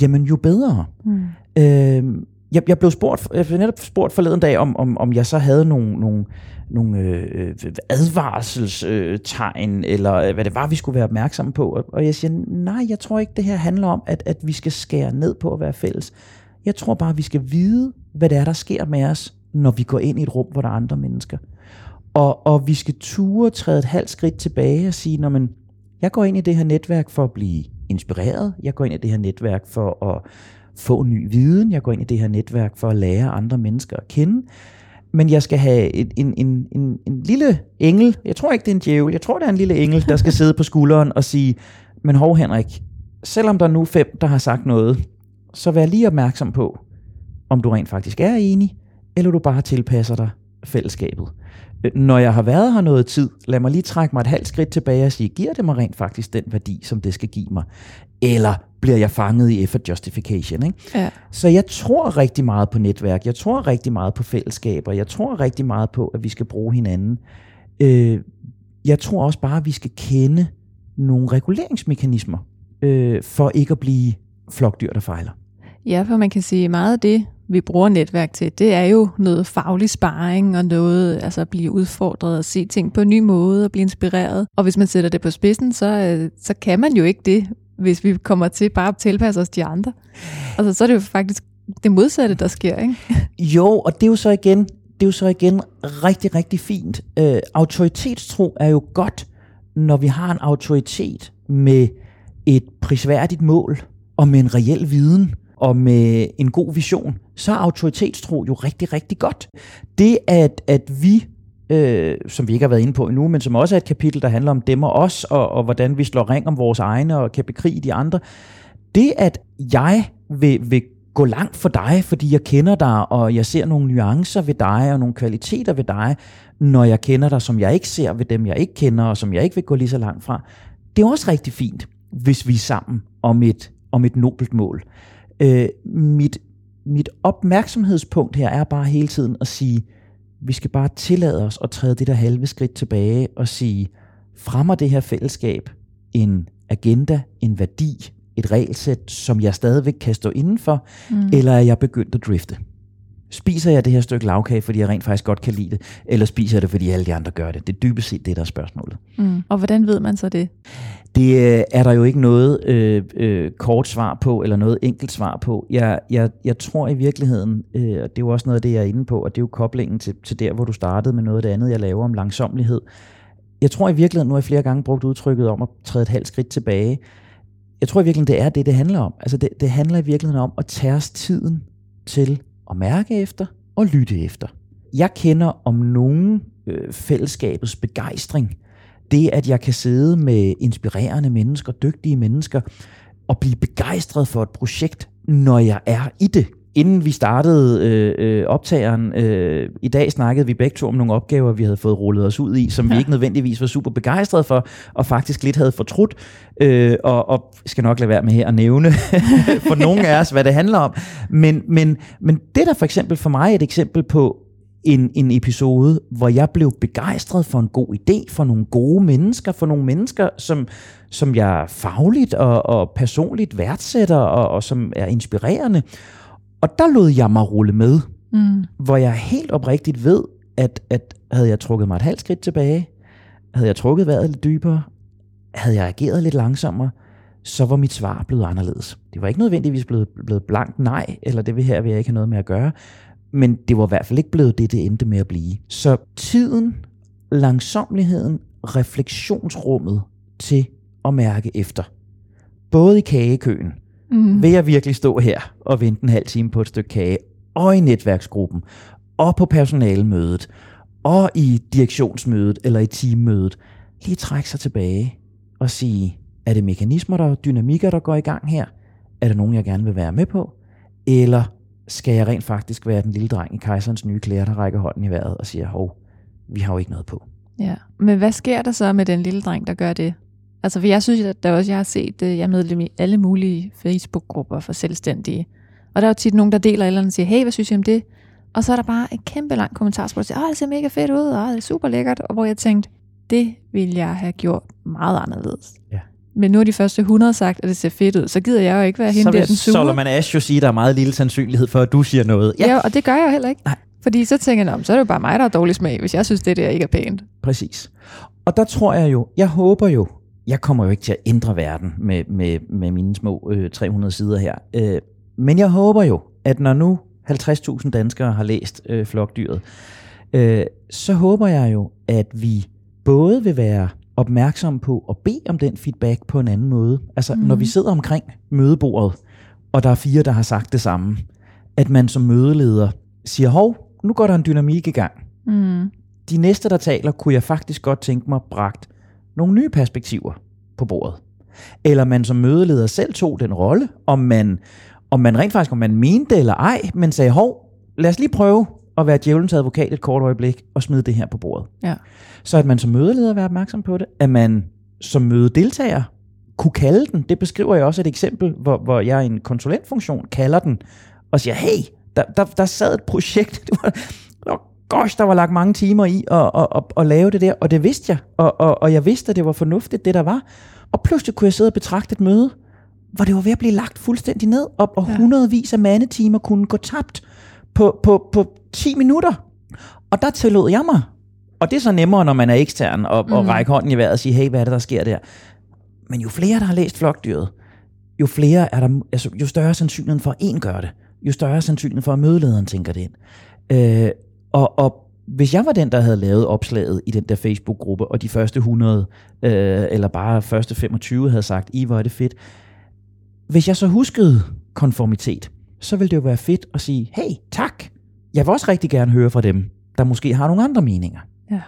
jamen jo bedre. Mm. Øh, jeg, jeg blev spurgt, jeg blev netop spurgt forleden dag, om, om, om jeg så havde nogle, nogle, nogle øh, advarselstegn, øh, eller hvad det var, vi skulle være opmærksomme på. Og jeg siger, nej, jeg tror ikke, det her handler om, at, at vi skal skære ned på at være fælles. Jeg tror bare, vi skal vide, hvad det er, der sker med os, når vi går ind i et rum, hvor der er andre mennesker. Og, og vi skal ture træde et halvt skridt tilbage og sige, når man, jeg går ind i det her netværk for at blive inspireret. Jeg går ind i det her netværk for at få ny viden. Jeg går ind i det her netværk for at lære andre mennesker at kende. Men jeg skal have en, en, en, en, en lille engel. Jeg tror ikke, det er en djævel. Jeg tror, det er en lille engel, der skal sidde på skulderen og sige, men hov Henrik, selvom der er nu fem, der har sagt noget, så vær lige opmærksom på, om du rent faktisk er enig, eller du bare tilpasser dig fællesskabet når jeg har været her noget tid, lad mig lige trække mig et halvt skridt tilbage og sige, giver det mig rent faktisk den værdi, som det skal give mig? Eller bliver jeg fanget i effort justification? Ikke? Ja. Så jeg tror rigtig meget på netværk, jeg tror rigtig meget på fællesskaber, jeg tror rigtig meget på, at vi skal bruge hinanden. Øh, jeg tror også bare, at vi skal kende nogle reguleringsmekanismer, øh, for ikke at blive flokdyr, der fejler. Ja, for man kan sige meget af det, vi bruger netværk til, det er jo noget faglig sparring og noget, altså at blive udfordret og se ting på en ny måde og blive inspireret. Og hvis man sætter det på spidsen, så, øh, så kan man jo ikke det, hvis vi kommer til bare at tilpasse os de andre. Altså, så er det jo faktisk det modsatte, der sker, ikke? Jo, og det er jo så igen, det er jo så igen rigtig, rigtig fint. Øh, autoritetstro er jo godt, når vi har en autoritet med et prisværdigt mål og med en reel viden og med en god vision, så er autoritetstro jo rigtig, rigtig godt. Det, at, at vi øh, som vi ikke har været inde på endnu, men som også er et kapitel, der handler om dem og os, og, og hvordan vi slår ring om vores egne og kan bekrige de andre. Det, at jeg vil, vil gå langt for dig, fordi jeg kender dig, og jeg ser nogle nuancer ved dig, og nogle kvaliteter ved dig, når jeg kender dig, som jeg ikke ser ved dem, jeg ikke kender, og som jeg ikke vil gå lige så langt fra. Det er også rigtig fint, hvis vi er sammen om et, om et nobelt mål. Øh, mit, mit opmærksomhedspunkt her er bare hele tiden at sige, vi skal bare tillade os at træde det der halve skridt tilbage og sige, fremmer det her fællesskab en agenda, en værdi, et regelsæt, som jeg stadigvæk kan stå indenfor, mm. eller er jeg begyndt at drifte? Spiser jeg det her stykke lavkage, fordi jeg rent faktisk godt kan lide det, eller spiser jeg det, fordi alle de andre gør det? Det er dybest set det, der er spørgsmålet. Mm. Og hvordan ved man så det? Det øh, er der jo ikke noget øh, øh, kort svar på, eller noget enkelt svar på. Jeg, jeg, jeg tror i virkeligheden, øh, og det er jo også noget af det, jeg er inde på, og det er jo koblingen til, til der, hvor du startede med noget af det andet, jeg laver om langsomlighed. Jeg tror i virkeligheden, nu har jeg flere gange brugt udtrykket om at træde et halvt skridt tilbage. Jeg tror i virkeligheden, det er det, det handler om. Altså det, det handler i virkeligheden om at tage os tiden til at mærke efter og lytte efter. Jeg kender om nogen øh, fællesskabets begejstring. Det, at jeg kan sidde med inspirerende mennesker, dygtige mennesker, og blive begejstret for et projekt, når jeg er i det. inden vi startede øh, øh, optageren, øh, i dag snakkede vi begge to om nogle opgaver, vi havde fået rullet os ud i, som ja. vi ikke nødvendigvis var super begejstrede for, og faktisk lidt havde fortrudt. Øh, og, og skal nok lade være med her at nævne for nogle af os, hvad det handler om. Men, men, men det der for eksempel for mig er et eksempel på en, en episode, hvor jeg blev begejstret for en god idé, for nogle gode mennesker, for nogle mennesker, som, som jeg fagligt og, og personligt værdsætter, og, og som er inspirerende. Og der lod jeg mig rulle med, mm. hvor jeg helt oprigtigt ved, at, at havde jeg trukket mig et halvt skridt tilbage, havde jeg trukket vejret lidt dybere, havde jeg ageret lidt langsommere, så var mit svar blevet anderledes. Det var ikke nødvendigvis blevet, blevet blankt nej, eller det her vil jeg ikke have noget med at gøre, men det var i hvert fald ikke blevet det, det endte med at blive. Så tiden, langsomligheden, refleksionsrummet til at mærke efter. Både i kagekøen, mm. vil jeg virkelig stå her og vente en halv time på et stykke kage, og i netværksgruppen, og på personalemødet, og i direktionsmødet eller i teammødet, lige trække sig tilbage og sige, er det mekanismer, der er dynamikker, der går i gang her? Er der nogen, jeg gerne vil være med på? Eller skal jeg rent faktisk være den lille dreng i kejserens nye klæder, der rækker hånden i vejret og siger, hov, vi har jo ikke noget på. Ja, men hvad sker der så med den lille dreng, der gør det? Altså, for jeg synes, at der også, jeg har set, øh, jeg er medlem i alle mulige Facebook-grupper for selvstændige. Og der er jo tit nogen, der deler eller andet og siger, hey, hvad synes I om det? Og så er der bare et kæmpe langt kommentarspor, der siger, åh, det ser mega fedt ud, og det er super lækkert. Og hvor jeg tænkte, det ville jeg have gjort meget anderledes. Ja. Men nu er de første 100 sagt, at det ser fedt ud, så gider jeg jo ikke være hende så der, den sure. Så man Ash jo sige, at der er meget lille sandsynlighed for, at du siger noget. Ja, ja og det gør jeg jo heller ikke. Nej. Fordi så tænker jeg, så er det jo bare mig, der har dårlig smag, hvis jeg synes, det der ikke er pænt. Præcis. Og der tror jeg jo, jeg håber jo, jeg kommer jo ikke til at ændre verden med, med, med mine små øh, 300 sider her. Øh, men jeg håber jo, at når nu 50.000 danskere har læst øh, Flokdyret, øh, så håber jeg jo, at vi både vil være opmærksomme på at bede om den feedback på en anden måde. Altså mm. når vi sidder omkring mødebordet, og der er fire, der har sagt det samme, at man som mødeleder siger, hov, nu går der en dynamik i gang. Mm. De næste, der taler, kunne jeg faktisk godt tænke mig bragt nogle nye perspektiver på bordet. Eller man som mødeleder selv tog den rolle, om man, om man rent faktisk, om man mente det eller ej, men sagde, hov, lad os lige prøve at være djævelens advokat et kort øjeblik og smide det her på bordet. Ja. Så at man som mødeleder være opmærksom på det, at man som mødedeltager kunne kalde den, det beskriver jeg også et eksempel, hvor, hvor jeg i en konsulentfunktion kalder den, og siger, hey, der, der, der sad et projekt, det var, gosh, der var lagt mange timer i at, at, at, at lave det der, og det vidste jeg, og, og, og jeg vidste, at det var fornuftigt, det der var. Og pludselig kunne jeg sidde og betragte et møde, hvor det var ved at blive lagt fuldstændig ned, og, og ja. hundredvis af mandetimer kunne gå tabt på, på, på 10 minutter. Og der tillod jeg mig, og det er så nemmere, når man er ekstern, og, mm. og række hånden i vejret og sige, hey, hvad er det, der sker der? Men jo flere, der har læst flokdyret, jo flere er der, altså, jo større sandsynligheden for, at en gør det, jo større sandsynligheden for, at mødelederen tænker det ind. Øh, og, og hvis jeg var den, der havde lavet opslaget i den der Facebook-gruppe, og de første 100, øh, eller bare første 25 havde sagt, I hvor er det fedt. Hvis jeg så huskede konformitet, så ville det jo være fedt at sige, hey, tak, jeg vil også rigtig gerne høre fra dem, der måske har nogle andre meninger. Ja.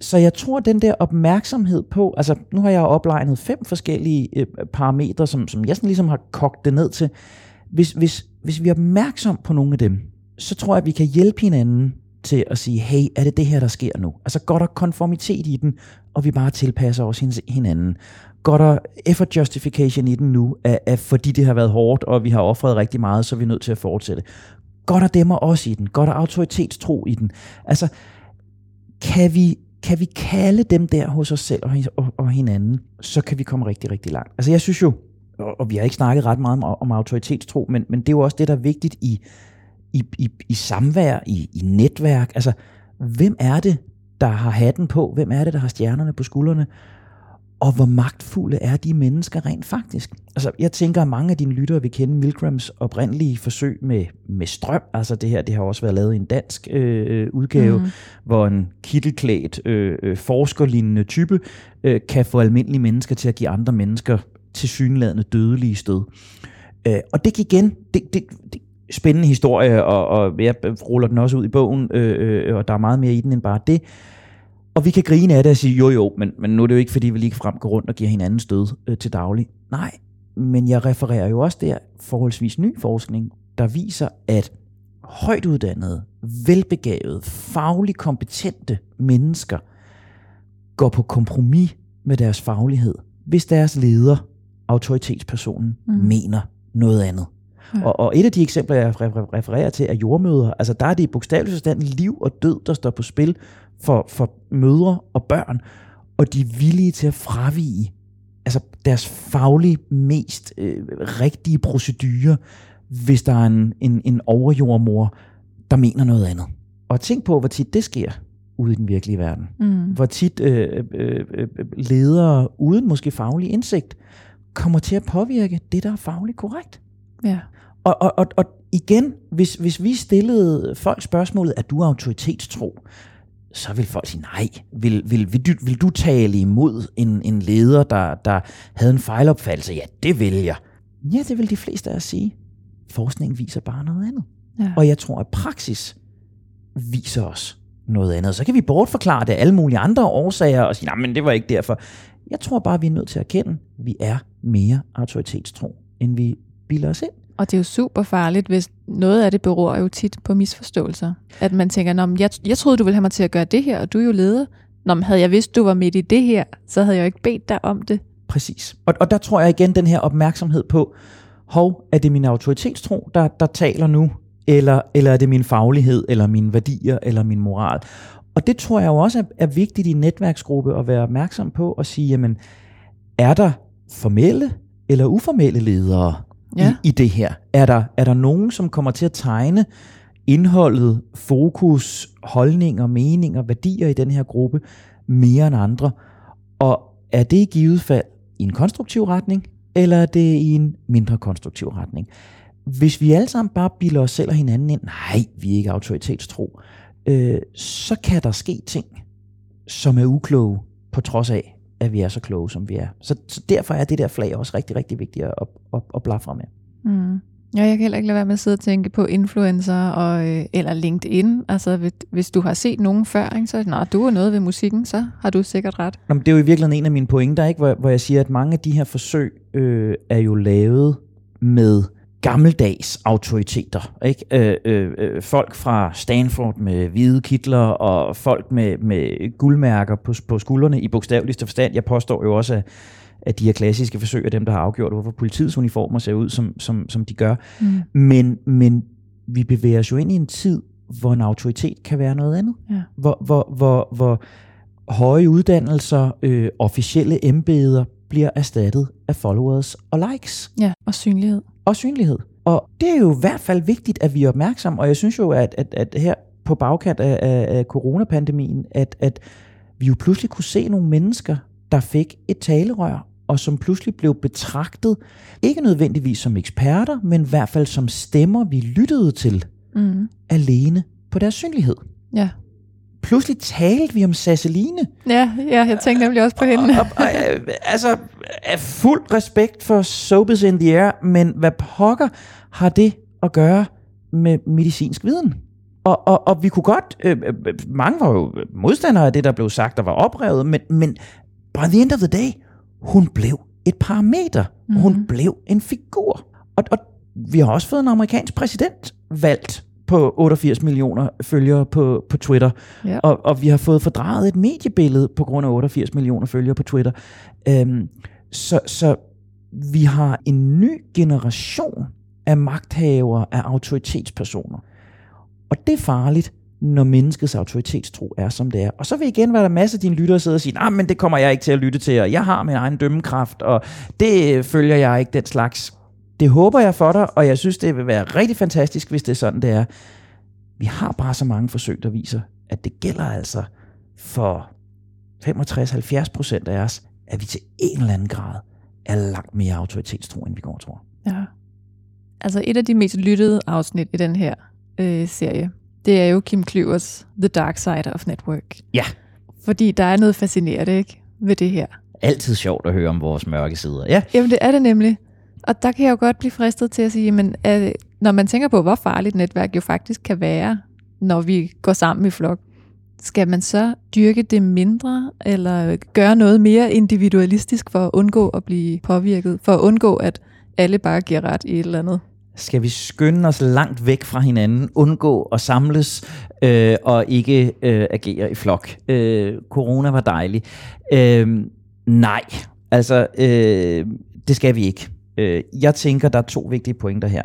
Så jeg tror, den der opmærksomhed på, altså nu har jeg oplegnet fem forskellige øh, parametre, som, som jeg sådan ligesom har kogt det ned til. Hvis, hvis, hvis vi er opmærksom på nogle af dem, så tror jeg, at vi kan hjælpe hinanden til at sige, hey, er det det her, der sker nu? Altså går der konformitet i den, og vi bare tilpasser os hinanden? Går der effort justification i den nu, at, at fordi det har været hårdt, og vi har offret rigtig meget, så er vi nødt til at fortsætte? Går der demmer også i den? Går der autoritetstro i den? Altså, kan vi, kan vi kalde dem der hos os selv og, og, og hinanden, så kan vi komme rigtig, rigtig langt. Altså jeg synes jo, og, og vi har ikke snakket ret meget om, om autoritetstro, men, men det er jo også det, der er vigtigt i, i, i, i samvær, i, i netværk. Altså, hvem er det, der har hatten på? Hvem er det, der har stjernerne på skuldrene? Og hvor magtfulde er de mennesker rent faktisk? Altså, jeg tænker, at mange af dine lyttere vil kende Milgrams oprindelige forsøg med, med strøm. Altså det her, det har også været lavet i en dansk øh, udgave, mm. hvor en kittelklædt, øh, øh, forskerlignende type øh, kan få almindelige mennesker til at give andre mennesker til synlædende dødelige stød. Øh, og det igen, det, det, det, spændende historie, og, og jeg ruller den også ud i bogen, øh, øh, og der er meget mere i den end bare det. Og vi kan grine af det og sige, jo jo, men, men nu er det jo ikke, fordi vi lige frem går rundt og giver hinanden stød øh, til daglig. Nej, men jeg refererer jo også der forholdsvis ny forskning, der viser, at højt uddannede, velbegavede, fagligt kompetente mennesker går på kompromis med deres faglighed, hvis deres leder, autoritetspersonen, mm. mener noget andet. Ja. Og, og et af de eksempler, jeg refererer til, er jordmøder. Altså der er det i bogstavelig forstand liv og død, der står på spil for, for mødre og børn, og de er villige til at fravige altså deres faglige mest øh, rigtige procedure, hvis der er en, en, en overjordmor, der mener noget andet. Og tænk på, hvor tit det sker ude i den virkelige verden. Mm. Hvor tit øh, øh, øh, ledere uden måske faglig indsigt kommer til at påvirke det, der er fagligt korrekt. Ja. Og, og, og, og igen, hvis, hvis vi stillede folk spørgsmålet, er du autoritetstro? Så vil folk sige nej. Vil, vil, vil, du, vil du tale imod en, en leder, der, der havde en fejlopfattelse? Ja, det vil jeg. Ja, det vil de fleste af os sige. Forskningen viser bare noget andet. Ja. Og jeg tror, at praksis viser os noget andet. Så kan vi bortforklare det af alle mulige andre årsager og sige, nej, men det var ikke derfor. Jeg tror bare, vi er nødt til at erkende, at vi er mere autoritetstro, end vi bilder os ind. Og det er jo super farligt, hvis noget af det beror jo tit på misforståelser. At man tænker, Nå, jeg, jeg troede, du ville have mig til at gøre det her, og du er jo leder. Nå, men havde jeg vidst, du var midt i det her, så havde jeg jo ikke bedt dig om det. Præcis. Og, og der tror jeg igen den her opmærksomhed på, hov, er det min autoritetstro, der, der taler nu? Eller, eller er det min faglighed, eller mine værdier, eller min moral? Og det tror jeg jo også er, er vigtigt i en netværksgruppe at være opmærksom på og sige, jamen, er der formelle eller uformelle ledere ja. i, i det her? Er der, er der nogen, som kommer til at tegne indholdet, fokus, holdninger, meninger, værdier i den her gruppe mere end andre? Og er det i givet fald i en konstruktiv retning, eller er det i en mindre konstruktiv retning? Hvis vi alle sammen bare bilder os selv og hinanden ind, nej, vi er ikke autoritetstro, øh, så kan der ske ting, som er ukloge, på trods af, at vi er så kloge, som vi er. Så, så derfor er det der flag også rigtig, rigtig vigtigt at, at, at blafre med. Mm. Ja, jeg kan heller ikke lade være med at sidde og tænke på influencer og, øh, eller LinkedIn. Altså, hvis, hvis du har set nogen før, ikke, så nej, du er noget ved musikken, så har du sikkert ret. Nå, men det er jo i virkeligheden en af mine pointer, ikke? Hvor, hvor jeg siger, at mange af de her forsøg øh, er jo lavet med gammeldags autoriteter. Ikke? Øh, øh, øh, folk fra Stanford med hvide kitler og folk med, med guldmærker på, på skuldrene i bogstaveligste forstand. Jeg påstår jo også, at, at de her klassiske forsøg er dem, der har afgjort, hvorfor politiets uniformer ser ud, som, som, som de gør. Mm. Men, men vi bevæger os jo ind i en tid, hvor en autoritet kan være noget andet. Ja. Hvor, hvor, hvor, hvor høje uddannelser, øh, officielle embeder bliver erstattet af followers og likes. Ja, og synlighed og synlighed. Og det er jo i hvert fald vigtigt, at vi er opmærksomme, og jeg synes jo, at, at, at her på bagkant af, af, af coronapandemien, at, at vi jo pludselig kunne se nogle mennesker, der fik et talerør, og som pludselig blev betragtet, ikke nødvendigvis som eksperter, men i hvert fald som stemmer, vi lyttede til, mm. alene på deres synlighed. Ja pludselig talte vi om Sasseline. Ja, ja jeg tænkte nemlig også på hende. Og, og, og, altså, fuld respekt for Soap is in the Air, men hvad pokker har det at gøre med medicinsk viden? Og, og, og vi kunne godt, øh, øh, mange var jo modstandere af det, der blev sagt, der var oprevet, men, men by the end of the day, hun blev et parameter. Mm-hmm. Hun blev en figur. Og, og vi har også fået en amerikansk præsident valgt på 88 millioner følgere på, på Twitter. Ja. Og, og vi har fået fordrejet et mediebillede på grund af 88 millioner følgere på Twitter. Øhm, så, så vi har en ny generation af magthavere, af autoritetspersoner. Og det er farligt, når menneskets autoritetstro er, som det er. Og så vil igen være der masser af dine lyttere sidde og sige, nej, men det kommer jeg ikke til at lytte til, og jeg har min egen dømmekraft, og det følger jeg ikke, den slags. Det håber jeg for dig, og jeg synes, det vil være rigtig fantastisk, hvis det er sådan, det er. Vi har bare så mange forsøg, der viser, at det gælder altså for 65-70 procent af os, at vi til en eller anden grad er langt mere autoritetstro, end vi går og tror. Ja. Altså et af de mest lyttede afsnit i den her øh, serie, det er jo Kim Klyvers The Dark Side of Network. Ja. Fordi der er noget fascinerende, ikke? Ved det her. Altid sjovt at høre om vores mørke sider. Ja. Jamen det er det nemlig. Og der kan jeg jo godt blive fristet til at sige, men øh, når man tænker på, hvor farligt netværk jo faktisk kan være, når vi går sammen i flok, skal man så dyrke det mindre, eller gøre noget mere individualistisk for at undgå at blive påvirket, for at undgå, at alle bare giver ret i et eller andet? skal vi skynde os langt væk fra hinanden, undgå at samles øh, og ikke øh, agere i flok. Øh, corona var dejlig. Øh, nej, altså øh, det skal vi ikke. Øh, jeg tænker, der er to vigtige pointer her.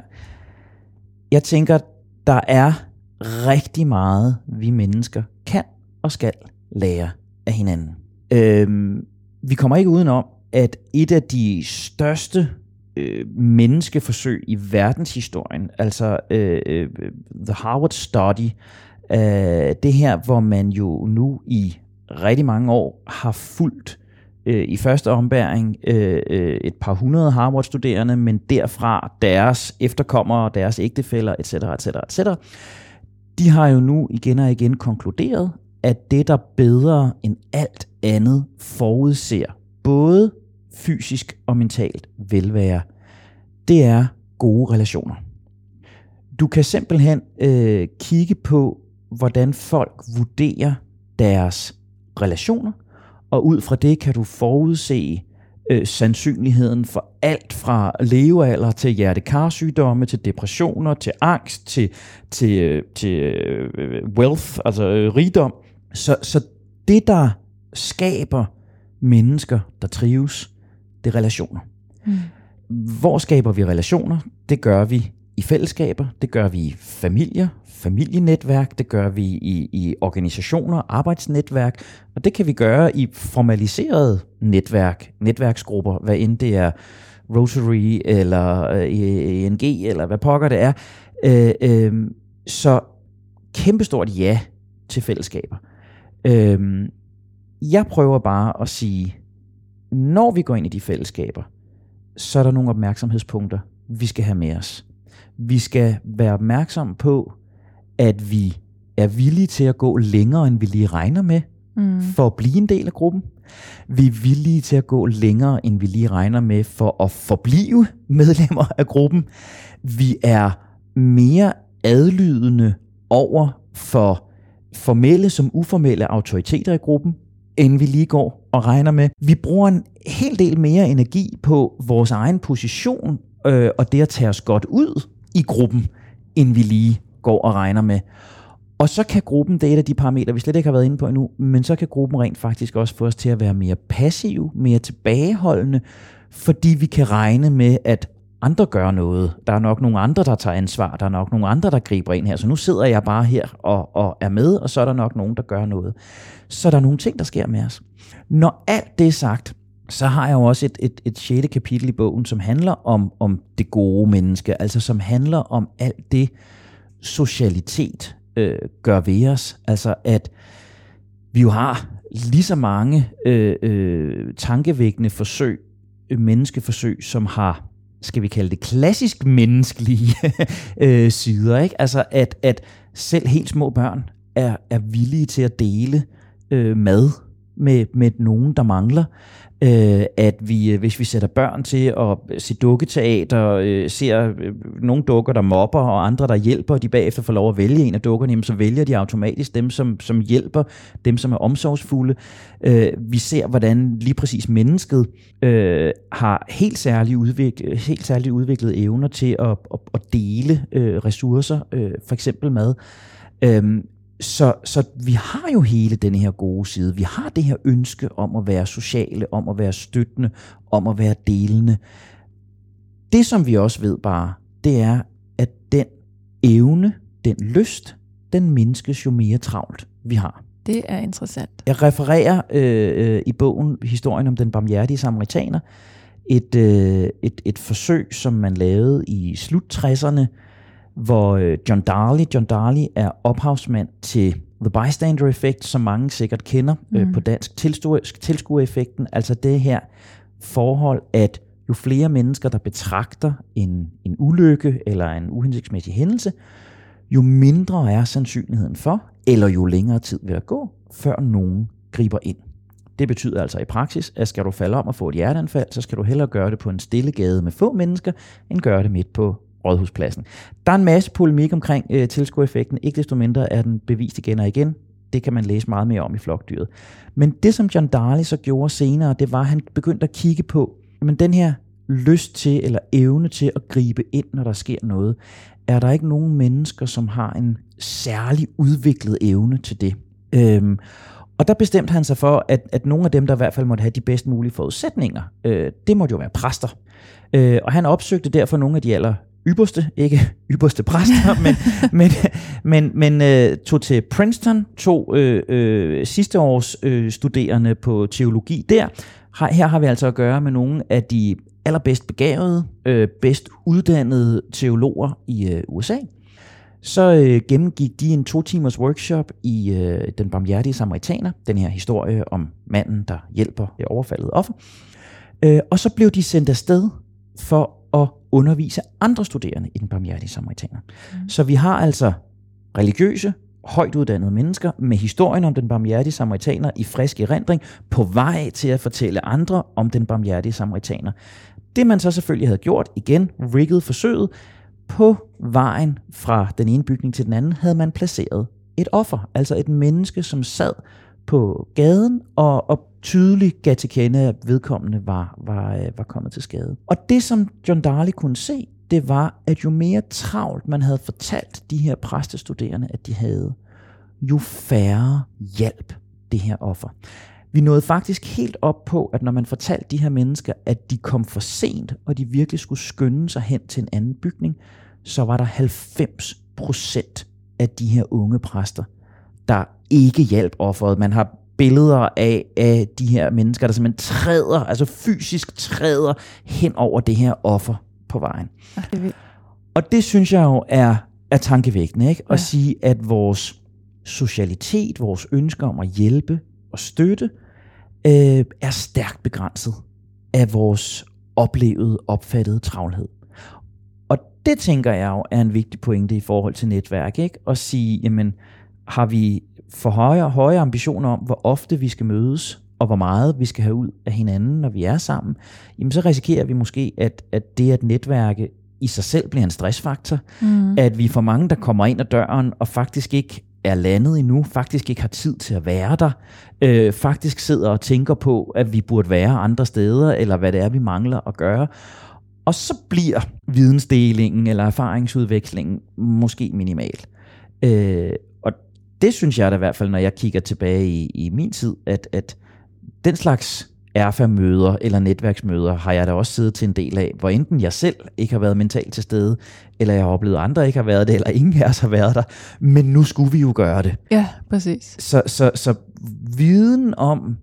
Jeg tænker, der er rigtig meget, vi mennesker kan og skal lære af hinanden. Øh, vi kommer ikke udenom, at et af de største øh, menneskeforsøg i verdenshistorien, altså øh, øh, The Harvard Study, øh, det her, hvor man jo nu i rigtig mange år har fulgt øh, i første ombæring øh, øh, et par hundrede Harvard-studerende, men derfra deres efterkommere, deres ægtefæller, etc., etc., etc., de har jo nu igen og igen konkluderet, at det, der bedre end alt andet forudser både fysisk og mentalt velvære, det er gode relationer. Du kan simpelthen øh, kigge på, hvordan folk vurderer deres relationer, og ud fra det kan du forudse øh, sandsynligheden for alt fra levealder til hjertekarsygdomme, til depressioner, til angst, til, til, øh, til øh, wealth, altså øh, rigdom. Så, så det, der skaber mennesker, der trives, det er relationer. Mm. Hvor skaber vi relationer? Det gør vi i fællesskaber, det gør vi i familier, familienetværk, det gør vi i, i organisationer, arbejdsnetværk, og det kan vi gøre i formaliserede netværk, netværksgrupper, hvad end det er Rotary eller øh, ENG eller hvad pokker det er. Øh, øh, så kæmpestort ja til fællesskaber. Øh, jeg prøver bare at sige, når vi går ind i de fællesskaber, så er der nogle opmærksomhedspunkter, vi skal have med os. Vi skal være opmærksom på, at vi er villige til at gå længere, end vi lige regner med, mm. for at blive en del af gruppen. Vi er villige til at gå længere, end vi lige regner med, for at forblive medlemmer af gruppen. Vi er mere adlydende over for formelle som uformelle autoriteter i gruppen end vi lige går og regner med. Vi bruger en hel del mere energi på vores egen position øh, og det at tage os godt ud i gruppen, end vi lige går og regner med. Og så kan gruppen, det er et af de parametre, vi slet ikke har været inde på endnu, men så kan gruppen rent faktisk også få os til at være mere passive, mere tilbageholdende, fordi vi kan regne med, at andre gør noget. Der er nok nogle andre, der tager ansvar. Der er nok nogle andre, der griber ind her. Så nu sidder jeg bare her og, og er med, og så er der nok nogen, der gør noget. Så der er nogle ting, der sker med os. Når alt det er sagt, så har jeg jo også et, et, et sjette kapitel i bogen, som handler om, om det gode menneske, altså som handler om alt det, socialitet øh, gør ved os. Altså at vi jo har lige så mange øh, øh, tankevækkende forsøg, øh, menneskeforsøg, som har skal vi kalde det, klassisk menneskelige øh, sider. Ikke? Altså at, at selv helt små børn er, er villige til at dele øh, mad med, med nogen, der mangler øh, at vi, øh, hvis vi sætter børn til at se dukketeater, øh, ser øh, nogle dukker, der mobber, og andre, der hjælper, og de bagefter får lov at vælge en af dukkerne, jamen, så vælger de automatisk dem, som, som hjælper, dem, som er omsorgsfulde. Øh, vi ser, hvordan lige præcis mennesket øh, har helt særligt, udviklet, helt særligt udviklet evner til at, at, at dele øh, ressourcer, øh, for eksempel mad. Øh, så, så vi har jo hele den her gode side. Vi har det her ønske om at være sociale, om at være støttende, om at være delende. Det som vi også ved bare, det er, at den evne, den lyst, den mindskes jo mere travlt vi har. Det er interessant. Jeg refererer øh, øh, i bogen historien om den barmhjertige samaritaner, et, øh, et, et forsøg, som man lavede i slut 60'erne, hvor øh, John Darley, John Darley er ophavsmand til The Bystander Effect, som mange sikkert kender øh, mm. på dansk, tilskuereffekten, altså det her forhold, at jo flere mennesker, der betragter en, en ulykke eller en uhensigtsmæssig hændelse, jo mindre er sandsynligheden for, eller jo længere tid vil der gå, før nogen griber ind. Det betyder altså i praksis, at skal du falde om og få et hjerteanfald, så skal du hellere gøre det på en stille gade med få mennesker, end gøre det midt på Rådhuspladsen. Der er en masse polemik omkring øh, tilskuereffekten. Ikke desto mindre er den bevist igen og igen. Det kan man læse meget mere om i flokdyret. Men det, som John Darley så gjorde senere, det var, at han begyndte at kigge på, men den her lyst til eller evne til at gribe ind, når der sker noget, er der ikke nogen mennesker, som har en særlig udviklet evne til det. Øhm, og der bestemte han sig for, at, at nogle af dem, der i hvert fald måtte have de bedst mulige forudsætninger, øh, det måtte jo være præster. Øh, og han opsøgte derfor nogle af de aller ypperste, ikke ypperste præster, men, men, men, men øh, tog til Princeton, tog øh, øh, sidste års øh, studerende på teologi der. Her, her har vi altså at gøre med nogle af de allerbedst begavede, øh, bedst uddannede teologer i øh, USA. Så øh, gennemgik de en to timers workshop i øh, Den barmhjertige samaritaner, den her historie om manden, der hjælper det overfaldet offer. Øh, og så blev de sendt afsted for at undervise andre studerende i Den barmhjertige samaritaner. Mm. Så vi har altså religiøse, højt uddannede mennesker med historien om den barmhjertige samaritaner i frisk erindring på vej til at fortælle andre om den barmhjertige samaritaner. Det man så selvfølgelig havde gjort, igen rigget forsøget, på vejen fra den ene bygning til den anden, havde man placeret et offer, altså et menneske, som sad på gaden og, og tydeligt gav til kende, at vedkommende var, var, øh, var kommet til skade. Og det, som John Darley kunne se, det var, at jo mere travlt man havde fortalt de her præstestuderende, at de havde, jo færre hjælp det her offer. Vi nåede faktisk helt op på, at når man fortalte de her mennesker, at de kom for sent, og de virkelig skulle skynde sig hen til en anden bygning, så var der 90 procent af de her unge præster, der ikke hjalp offeret. Man har billeder af, af de her mennesker, der simpelthen træder, altså fysisk træder hen over det her offer på vejen. Og det synes jeg jo er, er tankevækkende, ikke? At ja. sige, at vores socialitet, vores ønsker om at hjælpe og støtte, øh, er stærkt begrænset af vores oplevede, opfattede travlhed. Og det tænker jeg jo er en vigtig pointe i forhold til netværk, ikke? At sige, jamen, har vi for høje, høje ambitioner om, hvor ofte vi skal mødes, og hvor meget vi skal have ud af hinanden, når vi er sammen, jamen så risikerer vi måske, at, at det at netværke i sig selv bliver en stressfaktor. Mm. At vi for mange, der kommer ind ad døren, og faktisk ikke er landet endnu, faktisk ikke har tid til at være der, øh, faktisk sidder og tænker på, at vi burde være andre steder, eller hvad det er, vi mangler at gøre. Og så bliver vidensdelingen eller erfaringsudvekslingen måske minimal. Øh, det synes jeg da i hvert fald, når jeg kigger tilbage i, i min tid, at, at den slags erfa-møder eller netværksmøder har jeg da også siddet til en del af, hvor enten jeg selv ikke har været mentalt til stede, eller jeg har oplevet, at andre ikke har været det, eller ingen af os har været der. Men nu skulle vi jo gøre det. Ja, præcis. Så, så, så viden om,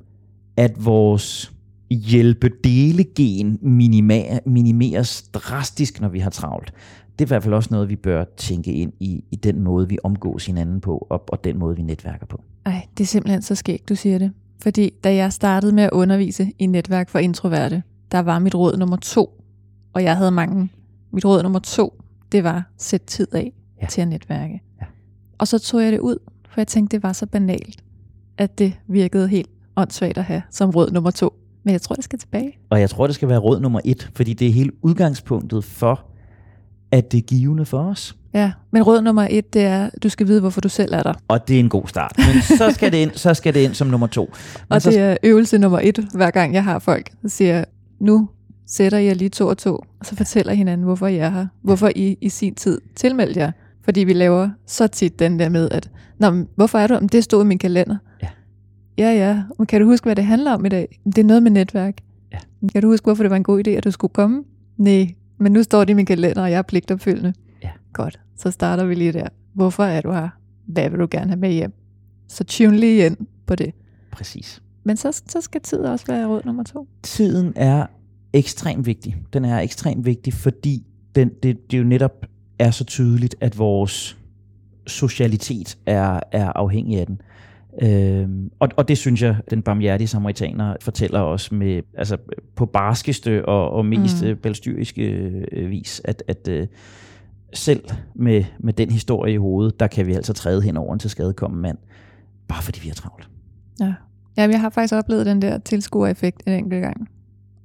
at vores hjælpedelegen minima- minimeres drastisk, når vi har travlt, det er i hvert fald også noget, vi bør tænke ind i, i den måde, vi omgås hinanden på, og, og den måde, vi netværker på. Ej, det er simpelthen så skægt, du siger det. Fordi da jeg startede med at undervise i netværk for introverte, der var mit råd nummer to, og jeg havde mange. Mit råd nummer to, det var sæt tid af ja. til at netværke. Ja. Og så tog jeg det ud, for jeg tænkte, det var så banalt, at det virkede helt åndssvagt at have som råd nummer to. Men jeg tror, det skal tilbage. Og jeg tror, det skal være råd nummer et, fordi det er helt udgangspunktet for, at det er givende for os. Ja, men råd nummer et, det er, at du skal vide, hvorfor du selv er der. Og det er en god start. Men så skal det ind, så skal det ind som nummer to. Men og så... det er øvelse nummer et, hver gang jeg har folk, så siger jeg, nu sætter jeg lige to og to, og så fortæller hinanden, hvorfor jeg er her. Hvorfor I i sin tid tilmeldte jer. Fordi vi laver så tit den der med, at Nå, men hvorfor er du? Men det stod i min kalender. Ja. Ja, ja. Men kan du huske, hvad det handler om i dag? Det er noget med netværk. Ja. Kan du huske, hvorfor det var en god idé, at du skulle komme? Nej, men nu står det i min kalender, og jeg er pligtopfyldende. Ja. Godt, så starter vi lige der. Hvorfor er du her? Hvad vil du gerne have med hjem? Så tune lige ind på det. Præcis. Men så, så skal tid også være råd nummer to. Tiden er ekstremt vigtig. Den er ekstremt vigtig, fordi den, det, det jo netop er så tydeligt, at vores socialitet er, er afhængig af den. Øhm, og, og det synes jeg, den barmhjertige samaritaner fortæller os med, altså på barskeste og, og mest mm. belstyriske øh, vis, at, at øh, selv med, med den historie i hovedet, der kan vi altså træde hen over en til skadekommen mand, bare fordi vi er travlt. Ja. ja, jeg har faktisk oplevet den der tilskuereffekt en enkelt gang.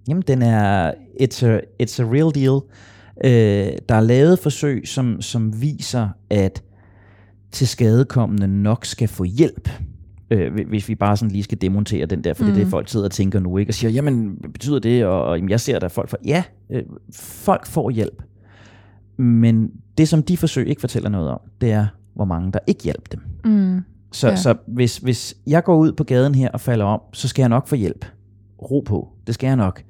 Jamen, den er, it's a, it's a real deal. Øh, der er lavet forsøg, som, som viser, at til skadekommende nok skal få hjælp øh, hvis vi bare sådan lige skal demontere den der, for mm. det er det, Mm. folk sidder og tænker nu, ikke? og siger, jamen, betyder det? Og, og jamen, jeg ser, der er folk for... Ja, øh, folk får hjælp. Men det, som de forsøg ikke fortæller noget om, det er, hvor mange der ikke hjælper dem. Mm. Så, ja. så hvis, hvis jeg går ud på gaden her og falder om, så skal jeg nok få hjælp. Ro på, det skal jeg nok.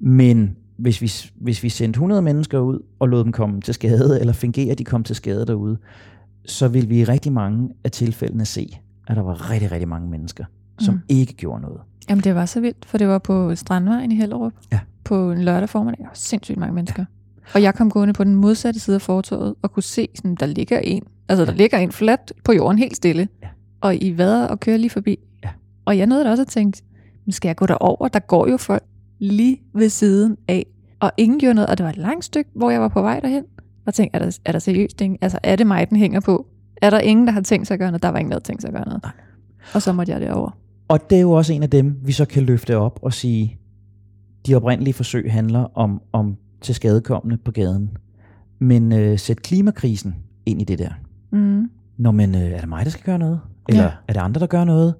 Men hvis vi, hvis vi sendte 100 mennesker ud og lod dem komme til skade, eller fingere, at de kom til skade derude, så vil vi i rigtig mange af tilfældene se, at der var rigtig, rigtig mange mennesker, som Mm. ikke gjorde noget. Jamen, det var så vildt, for det var på Strandvejen i Hellerup. Ja. På en lørdag formiddag. Der var sindssygt mange mennesker. Og jeg kom gående på den modsatte side af fortorvet og kunne se, sådan, der ligger en. Altså, der Ja. ligger en flat på jorden, helt stille. Ja. Og I vader og kører lige forbi. Ja. Og jeg nåede da også at tænke, "Men skal jeg gå derover? Der går jo folk lige ved siden af. Og ingen gjorde noget, og det var et langt stykke, hvor jeg var på vej derhen. Og tænkte, er der, er der seriøst ingen? Altså, er det mig, den hænger på? Er der ingen, der har tænkt sig at gøre noget? Der var ingen, der havde tænkt sig at gøre noget. Nej. Og så måtte jeg derover. Og det er jo også en af dem, vi så kan løfte op og sige, de oprindelige forsøg handler om, om til skadekommende på gaden. Men øh, sæt klimakrisen ind i det der. Mm. Nå, men øh, er det mig, der skal gøre noget? Eller Ja. er det andre, der gør noget?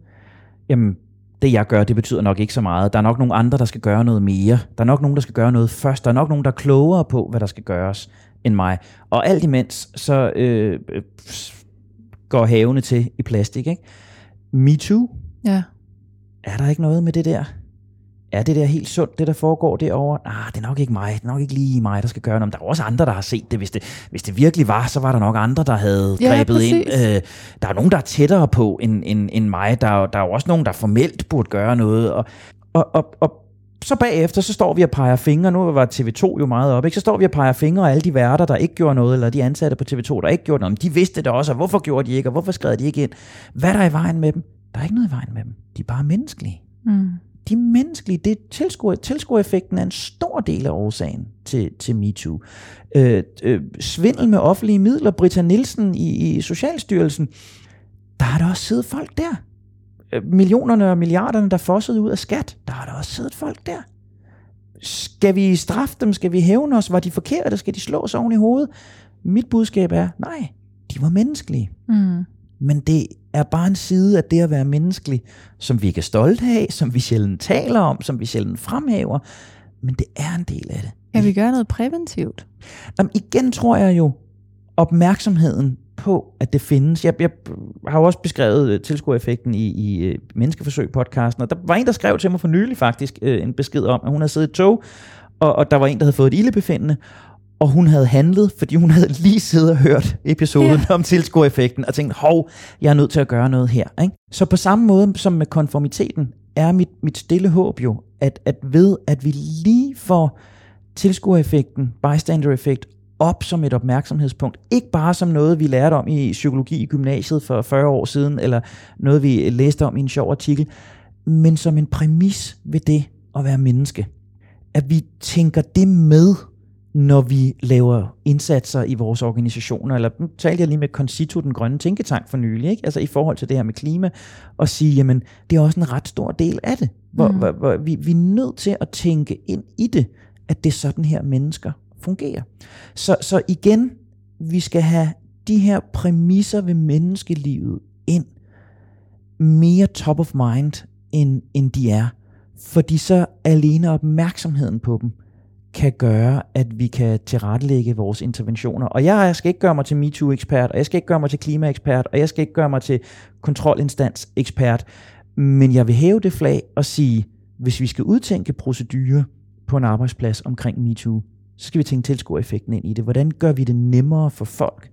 Jamen, det jeg gør, det betyder nok ikke så meget. Der er nok nogle andre, der skal gøre noget mere. Der er nok nogen, der skal gøre noget først. Der er nok nogen, der er klogere på, hvad der skal gøres end mig. Og alt imens, så øh, øh, går havene til i plastik. Ikke? Me too. Ja. Er der ikke noget med det der? Er det der helt sundt, det der foregår derovre? Nej, det er nok ikke mig. Det er nok ikke lige mig, der skal gøre noget. Men der er også andre, der har set det. Hvis det, hvis det virkelig var, så var der nok andre, der havde Ja, grebet ind. præcis. Øh, der er nogen, der er tættere på end, end, end mig. Der, er- der er jo også nogen, der formelt burde gøre noget. Og, og, og, og så bagefter, så står vi og peger fingre. Nu var TV2 jo meget op, ikke? Så står vi og peger fingre af alle de værter, der ikke gjorde noget, eller de ansatte på TV2, der ikke gjorde noget. Men de vidste det også, og hvorfor gjorde de ikke, og hvorfor skrev de ikke ind? Hvad er der i vejen med dem? Der er ikke noget i vejen med dem. De er bare menneskelige Mm. de er menneskelige. Det er tilskuer, tilskuereffekten er en stor del af årsagen til, til MeToo. Øh, øh, svindel med offentlige midler, Britta Nielsen i, i Socialstyrelsen, der har der også siddet folk der. Øh, millionerne og milliarderne, der fossede ud af skat, der har der også siddet folk der. Skal vi straffe dem? Skal vi hævne os? Var de forkerte? Skal de slås oven i hovedet? Mit budskab er, nej, de var menneskelige. Mm. Men det er bare en side af det at være menneskelig, som vi ikke er stolte af, som vi sjældent taler om, som vi sjældent fremhæver. Men det er en del af det. Kan vi gøre noget præventivt? Jamen, igen tror jeg jo, opmærksomheden på, at det findes. Jeg, jeg har jo også beskrevet øh, tilskuereffekten i, i øh, Menneskeforsøg-podcasten, og der var en, der skrev til mig for nylig faktisk øh, en besked om, at hun havde siddet i tog, og, og der var en, der havde fået et ildebefindende, og hun havde handlet, fordi hun havde lige siddet og hørt episoden ja. om tilskuereffekten, og tænkt, hov, jeg er nødt til at gøre noget her. Ikke? Så på samme måde som med konformiteten, er mit, mit stille håb jo, at, at ved at vi lige får tilskuereffekten, bystander-effekt, op som et opmærksomhedspunkt. Ikke bare som noget, vi lærte om i psykologi i gymnasiet for 40 år siden, eller noget, vi læste om i en sjov artikel, men som en præmis ved det at være menneske. At vi tænker det med, når vi laver indsatser i vores organisationer, eller nu talte jeg lige med Concito, den grønne tænketank for nylig, ikke? altså i forhold til det her med klima, og sige, jamen, det er også en ret stor del af det, hvor, Mm. hvor, hvor vi, vi er nødt til at tænke ind i det, at det er sådan her mennesker fungerer. Så, så igen, vi skal have de her præmisser ved menneskelivet ind mere top of mind, end, end de er. Fordi så alene opmærksomheden på dem kan gøre, at vi kan tilrettelægge vores interventioner. Og jeg skal ikke gøre mig til MeToo-ekspert, og jeg skal ikke gøre mig til klimaekspert, og jeg skal ikke gøre mig til kontrolinstans-ekspert, men jeg vil hæve det flag og sige, hvis vi skal udtænke procedurer på en arbejdsplads omkring MeToo, så skal vi tænke tilskuereffekten ind i det. Hvordan gør vi det nemmere for folk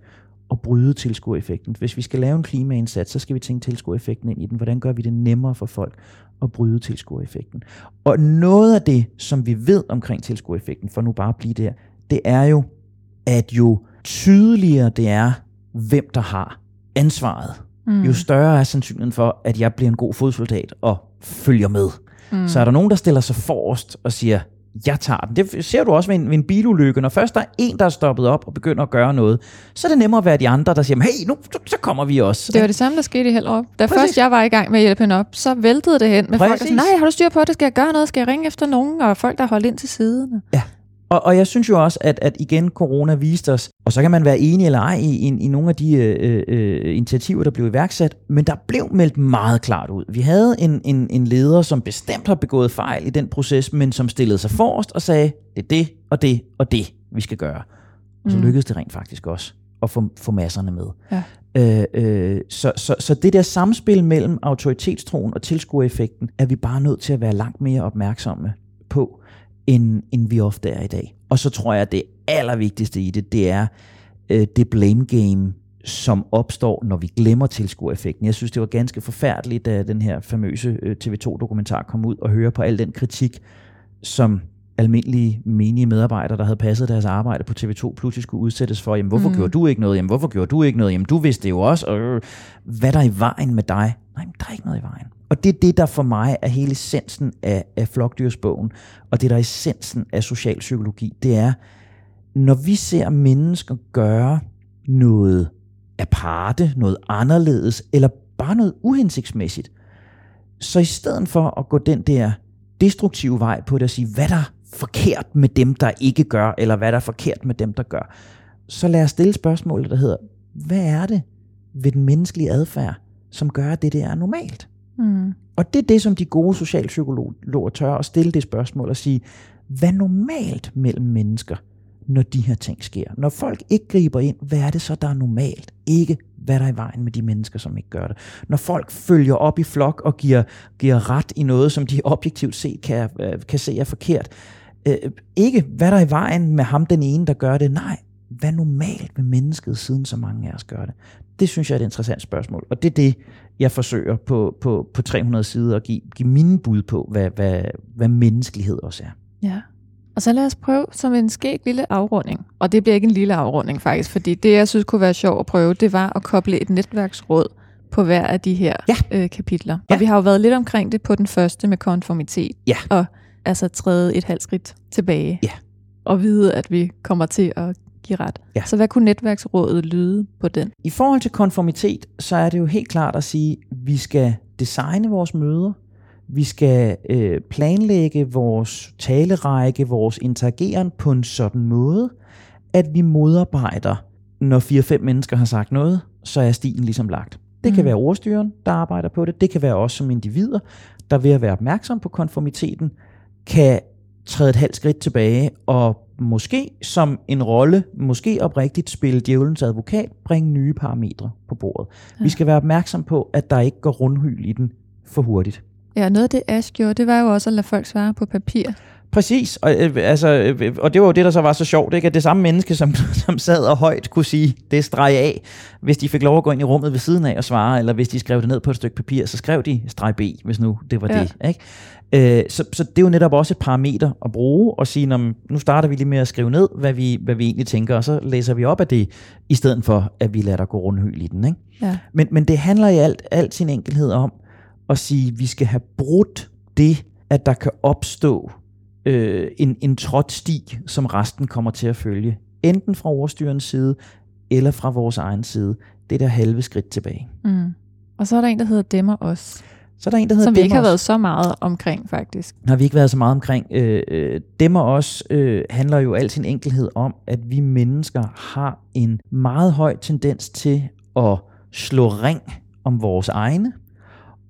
at bryde tilskuereffekten? Hvis vi skal lave en klimaindsats, så skal vi tænke tilskuereffekten ind i den. Hvordan gør vi det nemmere for folk at bryde tilskuereffekten? Og noget af det, som vi ved omkring tilskuereffekten, for nu bare at blive der, det er jo, at jo tydeligere det er, hvem der har ansvaret, Mm. jo større er sandsynligheden for, at jeg bliver en god fodsoldat og følger med. Mm. Så er der nogen, der stiller sig forrest og siger, jeg tager den. Det ser du også ved en, ved en bilulykke. Når først der er en, der er stoppet op og begynder at gøre noget, så er det nemmere at være de andre, der siger, hey, nu så, kommer vi også. Det var det samme, der skete i Hellerup. Da Præcis. først jeg var i gang med at hjælpe hende op, så væltede det hen med folk, der Præcis. sagde, nej, har du styr på det? Skal jeg gøre noget? Skal jeg ringe efter nogen? Og folk, der holdt ind til siden. Og, og jeg synes jo også, at, at igen corona viste os, og så kan man være enig eller ej i, i, i nogle af de øh, øh, initiativer, der blev iværksat, men der blev meldt meget klart ud. Vi havde en, en, en leder, som bestemt har begået fejl i den proces, men som stillede sig forrest og sagde, det er det og det og det, vi skal gøre. Og så mm. lykkedes det rent faktisk også at få, få masserne med. Ja. Øh, øh, så, så, så det der samspil mellem autoritetstroen og tilskuereffekten, er vi bare nødt til at være langt mere opmærksomme på end, end vi ofte er i dag. Og så tror jeg, at det allervigtigste i det, det er øh, det blame game, som opstår, når vi glemmer tilskuereffekten. Jeg synes, det var ganske forfærdeligt, da den her famøse øh, TV2-dokumentar kom ud og høre på al den kritik, som almindelige menige medarbejdere, der havde passet deres arbejde på TV2, pludselig skulle udsættes for, jamen hvorfor mm. gjorde du ikke noget, jamen hvorfor gjorde du ikke noget, jamen du vidste det jo også, og øh, hvad der er i vejen med dig? Nej, der er ikke noget i vejen. Og det er det, der for mig er hele essensen af, af flokdyrsbogen, og det der er essensen af socialpsykologi, det er, når vi ser mennesker gøre noget aparte, noget anderledes, eller bare noget uhensigtsmæssigt, så i stedet for at gå den der destruktive vej på det og sige, hvad der er forkert med dem, der ikke gør, eller hvad der er forkert med dem, der gør, så lad os stille spørgsmålet, der hedder, hvad er det ved den menneskelige adfærd, som gør, at det, det er normalt? Mm. Og det er det, som de gode socialpsykologer tør at stille det spørgsmål og sige, hvad er normalt mellem mennesker, når de her ting sker? Når folk ikke griber ind, hvad er det så, der er normalt? Ikke hvad der er i vejen med de mennesker, som ikke gør det. Når folk følger op i flok og giver, giver ret i noget, som de objektivt set kan, øh, kan se er forkert. Øh, ikke hvad der er i vejen med ham den ene, der gør det. Nej, hvad normalt med mennesket, siden så mange af os gør det? Det synes jeg er et interessant spørgsmål, og det er det, jeg forsøger på, på, på 300 sider at give, give mine bud på, hvad, hvad, hvad menneskelighed også er. Ja, og så lad os prøve som en skæg lille afrunding. Og det bliver ikke en lille afrunding faktisk, fordi det, jeg synes kunne være sjovt at prøve, det var at koble et netværksråd på hver af de her ja. øh, kapitler. Ja. Og vi har jo været lidt omkring det på den første med konformitet. Ja. Og altså træde et halvt skridt tilbage. Ja. Og vide, at vi kommer til at give ret. Ja. Så hvad kunne netværksrådet lyde på den? I forhold til konformitet, så er det jo helt klart at sige, at vi skal designe vores møder, vi skal øh, planlægge vores talerække, vores interageren på en sådan måde, at vi modarbejder, når fire-fem mennesker har sagt noget, så er stilen ligesom lagt. Det mm. kan være ordstyren, der arbejder på det. Det kan være os som individer, der ved at være opmærksom på konformiteten, kan træde et halvt skridt tilbage og måske som en rolle, måske oprigtigt spille djævelens advokat, bringe nye parametre på bordet. Ja. Vi skal være opmærksom på, at der ikke går rundhyl i den for hurtigt. Ja, noget af det Ash gjorde, det var jo også at lade folk svare på papir. Præcis, og, øh, altså, øh, og det var jo det, der så var så sjovt, ikke? at det samme menneske, som, som sad og højt kunne sige, det streg af, hvis de fik lov at gå ind i rummet ved siden af og svare, eller hvis de skrev det ned på et stykke papir, så skrev de streg B, hvis nu det var ja. det. Ikke? Øh, så, så det er jo netop også et parameter at bruge, og sige, nu starter vi lige med at skrive ned, hvad vi, hvad vi egentlig tænker, og så læser vi op af det, i stedet for, at vi lader der gå rundhyl i den. Ikke? Ja. Men, men det handler i alt, alt sin enkelhed om, at sige, at vi skal have brudt det, at der kan opstå øh, en, en trådt sti, som resten kommer til at følge. Enten fra ordstyrens side, eller fra vores egen side. Det er der halve skridt tilbage. Mm. Og så er der en, der hedder Demmer os. Så er der en, der hedder Som vi ikke har været så meget omkring, faktisk. Har vi ikke været så meget omkring. Øh, øh, Demmer os øh, handler jo al sin enkelhed om, at vi mennesker har en meget høj tendens til at slå ring om vores egne,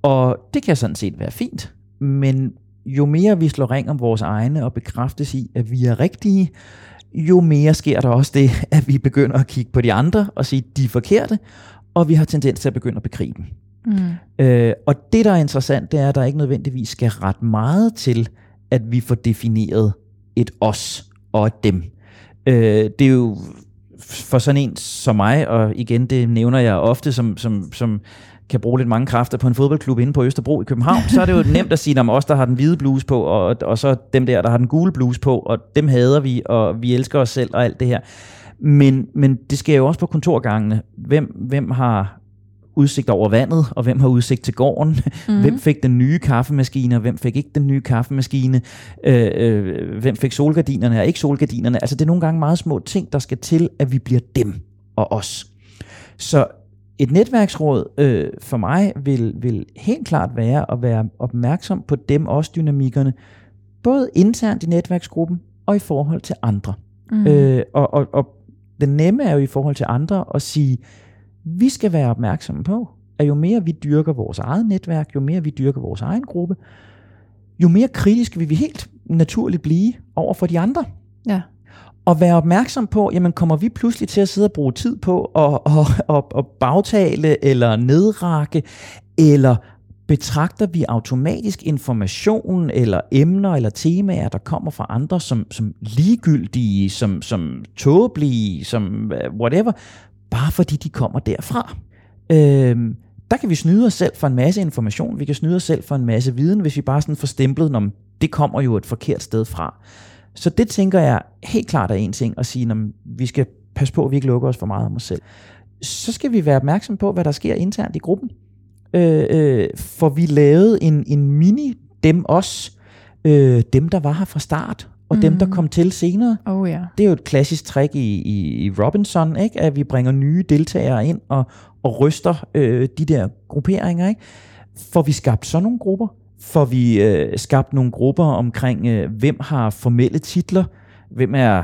og det kan sådan set være fint, men jo mere vi slår ring om vores egne og bekræftes i, at vi er rigtige, jo mere sker der også det, at vi begynder at kigge på de andre og sige, at de er forkerte, og vi har tendens til at begynde at bekrige dem. Mm. Øh, og det, der er interessant, det er, at der ikke nødvendigvis skal ret meget til, at vi får defineret et os og et dem. Øh, det er jo for sådan en som mig, og igen, det nævner jeg ofte som, som, som kan bruge lidt mange kræfter på en fodboldklub inde på Østerbro i København, så er det jo nemt at sige, om os, der har den hvide bluse på, og, og så dem der, der har den gule bluse på, og dem hader vi, og vi elsker os selv og alt det her. Men, men det sker jo også på kontorgangene. Hvem, hvem har udsigt over vandet, og hvem har udsigt til gården, mm-hmm. hvem fik den nye kaffemaskine, og hvem fik ikke den nye kaffemaskine, øh, øh, hvem fik solgardinerne og ikke solgardinerne. Altså det er nogle gange meget små ting, der skal til, at vi bliver dem og os. Så et netværksråd øh, for mig vil, vil helt klart være at være opmærksom på dem også dynamikkerne, både internt i netværksgruppen, og i forhold til andre. Mm. Øh, og, og, og den nemme er jo i forhold til andre at sige, vi skal være opmærksomme på, at jo mere vi dyrker vores eget netværk, jo mere vi dyrker vores egen gruppe, jo mere kritisk vil vi helt naturligt blive over for de andre. Ja. Og være opmærksom på, jamen kommer vi pludselig til at sidde og bruge tid på at, at, at, at bagtale, eller nedrakke, eller betragter vi automatisk information eller emner eller temaer, der kommer fra andre som, som ligegyldige, som, som tåbelige, som øh, whatever, bare fordi de kommer derfra. Øhm, der kan vi snyde os selv for en masse information, vi kan snyde os selv for en masse viden, hvis vi bare sådan får stemplet, om det kommer jo et forkert sted fra. Så det tænker jeg helt klart er en ting at sige, at vi skal passe på, at vi ikke lukker os for meget om os selv. Så skal vi være opmærksom på, hvad der sker internt i gruppen. Øh, øh, for vi lavede en, en mini dem os, øh, dem der var her fra start, og mm. dem der mm. kom til senere. Oh, yeah. Det er jo et klassisk trick i, i, i Robinson, ikke? at vi bringer nye deltagere ind og, og ryster øh, de der grupperinger. Ikke? For vi skabt sådan nogle grupper, får vi øh, skabt nogle grupper omkring, øh, hvem har formelle titler, hvem er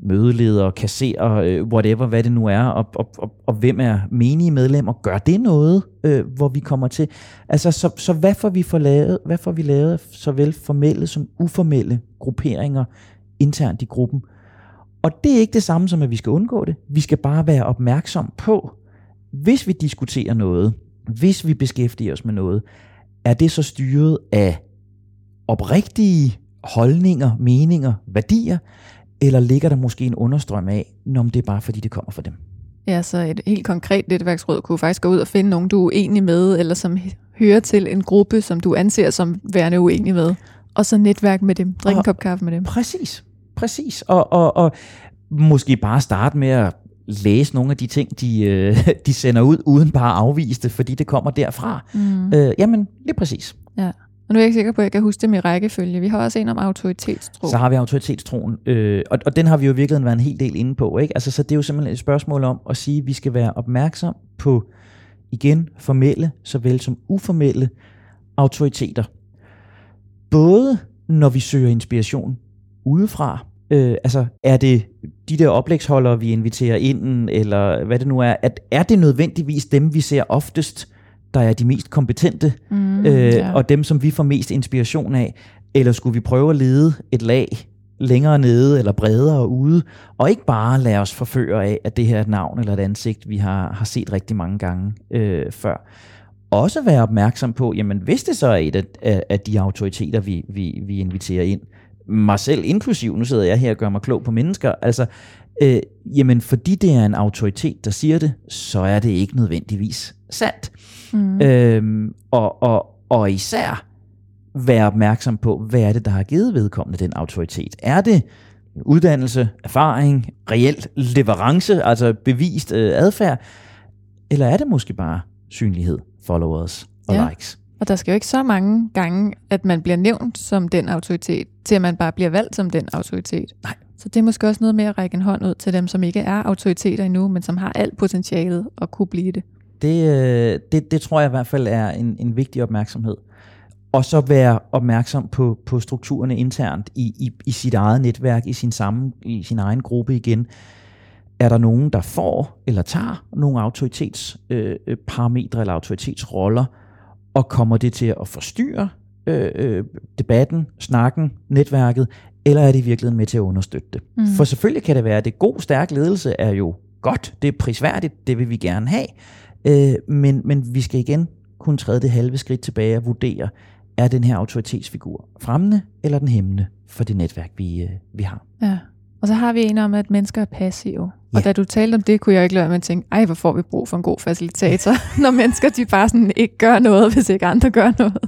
mødeleder, kasserer, øh, whatever, hvad det nu er, og, og, og, og hvem er menige medlemmer. Gør det noget, øh, hvor vi kommer til? Altså, så, så hvad, får vi for lavet, hvad får vi lavet såvel formelle som uformelle grupperinger internt i gruppen? Og det er ikke det samme som, at vi skal undgå det. Vi skal bare være opmærksom på, hvis vi diskuterer noget, hvis vi beskæftiger os med noget, er det så styret af oprigtige holdninger, meninger, værdier, eller ligger der måske en understrøm af, når det er bare fordi, det kommer fra dem? Ja, så et helt konkret netværksråd kunne faktisk gå ud og finde nogen, du er uenig med, eller som hører til en gruppe, som du anser som værende uenig med, og så netværk med dem, drikke en kop kaffe med dem. Præcis, præcis. Og, og, og måske bare starte med at læse nogle af de ting, de, øh, de sender ud, uden bare at afvise det, fordi det kommer derfra. Mm. Øh, jamen, lige præcis. Ja. Og nu er jeg ikke sikker på, at jeg kan huske dem i rækkefølge. Vi har også en om autoritetstro. Så har vi autoritetstroen, øh, og, og den har vi jo virkelig været en hel del inde på. Ikke? Altså, så det er jo simpelthen et spørgsmål om at sige, at vi skal være opmærksom på, igen, formelle såvel som uformelle autoriteter. Både når vi søger inspiration udefra, øh, altså er det de der oplægsholdere, vi inviterer ind, eller hvad det nu er, at er det nødvendigvis dem, vi ser oftest, der er de mest kompetente, mm, øh, ja. og dem, som vi får mest inspiration af, eller skulle vi prøve at lede et lag længere nede eller bredere ude, og ikke bare lade os forføre af, at det her er et navn eller et ansigt, vi har, har set rigtig mange gange øh, før. Også være opmærksom på, jamen hvis det så er et af, af de autoriteter, vi, vi, vi inviterer ind, mig selv inklusiv, nu sidder jeg her og gør mig klog på mennesker, altså, øh, jamen fordi det er en autoritet, der siger det, så er det ikke nødvendigvis sandt. Mm. Øhm, og, og, og især være opmærksom på, hvad er det, der har givet vedkommende den autoritet. Er det uddannelse, erfaring, reelt leverance, altså bevist øh, adfærd, eller er det måske bare synlighed, followers og ja. likes? Og der skal jo ikke så mange gange, at man bliver nævnt som den autoritet, til at man bare bliver valgt som den autoritet. Nej. Så det er måske også noget med at række en hånd ud til dem, som ikke er autoriteter endnu, men som har alt potentialet at kunne blive det. Det, øh, det, det tror jeg i hvert fald er en, en vigtig opmærksomhed. Og så være opmærksom på, på strukturerne internt i, i, i sit eget netværk, i sin, sammen, i sin egen gruppe igen. Er der nogen, der får eller tager nogle autoritetsparametre øh, eller autoritetsroller, og kommer det til at forstyrre øh, øh, debatten, snakken, netværket, eller er det i virkeligheden med til at understøtte det? Mm. For selvfølgelig kan det være, at det god, stærk ledelse er jo godt, det er prisværdigt, det vil vi gerne have, øh, men, men vi skal igen kunne træde det halve skridt tilbage og vurdere, er den her autoritetsfigur fremmende eller den hæmmende for det netværk, vi, øh, vi har. Ja. Og så har vi en om, at mennesker er passive. Ja. Og da du talte om det, kunne jeg ikke lade med at tænke, ej, hvor får vi brug for en god facilitator, når mennesker de bare sådan ikke gør noget, hvis ikke andre gør noget.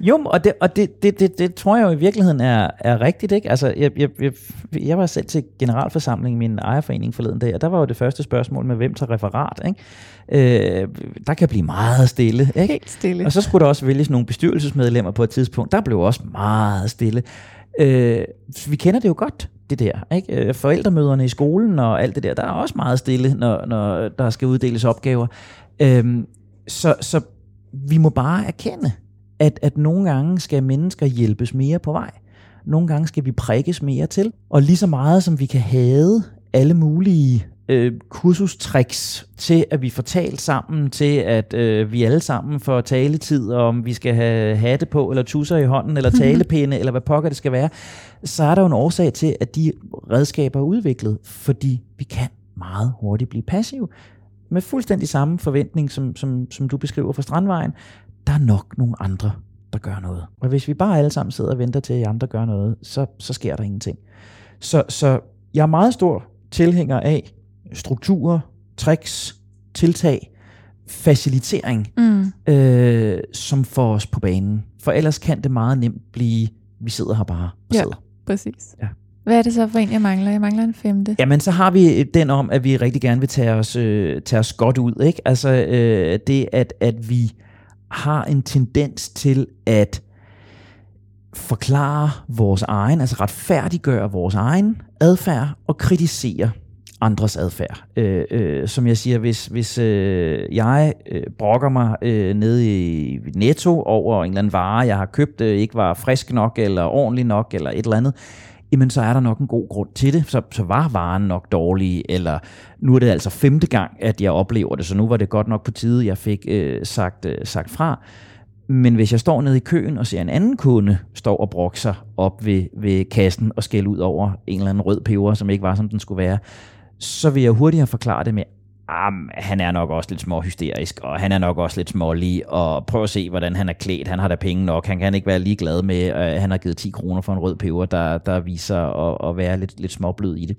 Jo, og det, og det, det, det, det tror jeg jo i virkeligheden er, er rigtigt. Ikke? Altså, jeg, jeg, jeg, jeg var selv til generalforsamling i min ejerforening forleden dag, og der var jo det første spørgsmål med, hvem tager referat. Ikke? Øh, der kan blive meget stille. Ikke? Helt stille. Og så skulle der også vælges nogle bestyrelsesmedlemmer på et tidspunkt. Der blev også meget stille. Øh, vi kender det jo godt, det der. Ikke? Øh, Forældremøderne i skolen og alt det der, der er også meget stille, når, når der skal uddeles opgaver. Øhm, så, så vi må bare erkende, at, at nogle gange skal mennesker hjælpes mere på vej. nogle gange skal vi prikkes mere til. Og lige så meget som vi kan have alle mulige øh, kursustricks til, at vi får talt sammen, til at øh, vi alle sammen får taletid, om vi skal have hatte på, eller tusser i hånden, eller talepinde, eller hvad pokker det skal være, så er der jo en årsag til, at de redskaber er udviklet, fordi vi kan meget hurtigt blive passive. Med fuldstændig samme forventning, som, som, som du beskriver fra Strandvejen, der er nok nogle andre, der gør noget. Og hvis vi bare alle sammen sidder og venter til, at andre gør noget, så, så sker der ingenting. Så, så jeg er meget stor tilhænger af strukturer, tricks, tiltag, facilitering, mm. øh, som får os på banen. For ellers kan det meget nemt blive, vi sidder her bare og ja, sidder. præcis. Ja. Hvad er det så for en, jeg mangler? Jeg mangler en femte. Jamen, så har vi den om, at vi rigtig gerne vil tage os, øh, tage os godt ud. Ikke? Altså øh, det, at, at vi har en tendens til at forklare vores egen, altså retfærdiggøre vores egen adfærd og kritisere andres adfærd. Øh, øh, som jeg siger, hvis, hvis øh, jeg øh, brokker mig øh, nede i Netto over en eller anden vare, jeg har købt, øh, ikke var frisk nok, eller ordentlig nok, eller et eller andet, jamen så er der nok en god grund til det. Så, så var varen nok dårlig, eller nu er det altså femte gang, at jeg oplever det, så nu var det godt nok på tide, jeg fik øh, sagt, øh, sagt fra. Men hvis jeg står nede i køen og ser en anden kunde stå og brokke sig op ved, ved kassen og skælde ud over en eller anden rød peber, som ikke var, som den skulle være, så vil jeg hurtigere forklare det med, ah, han er nok også lidt små hysterisk, og han er nok også lidt smålig, og prøv at se, hvordan han er klædt. Han har da penge nok. Han kan ikke være lige glad med, at han har givet 10 kroner for en rød peber, der, der viser at, at være lidt, lidt småblød i det.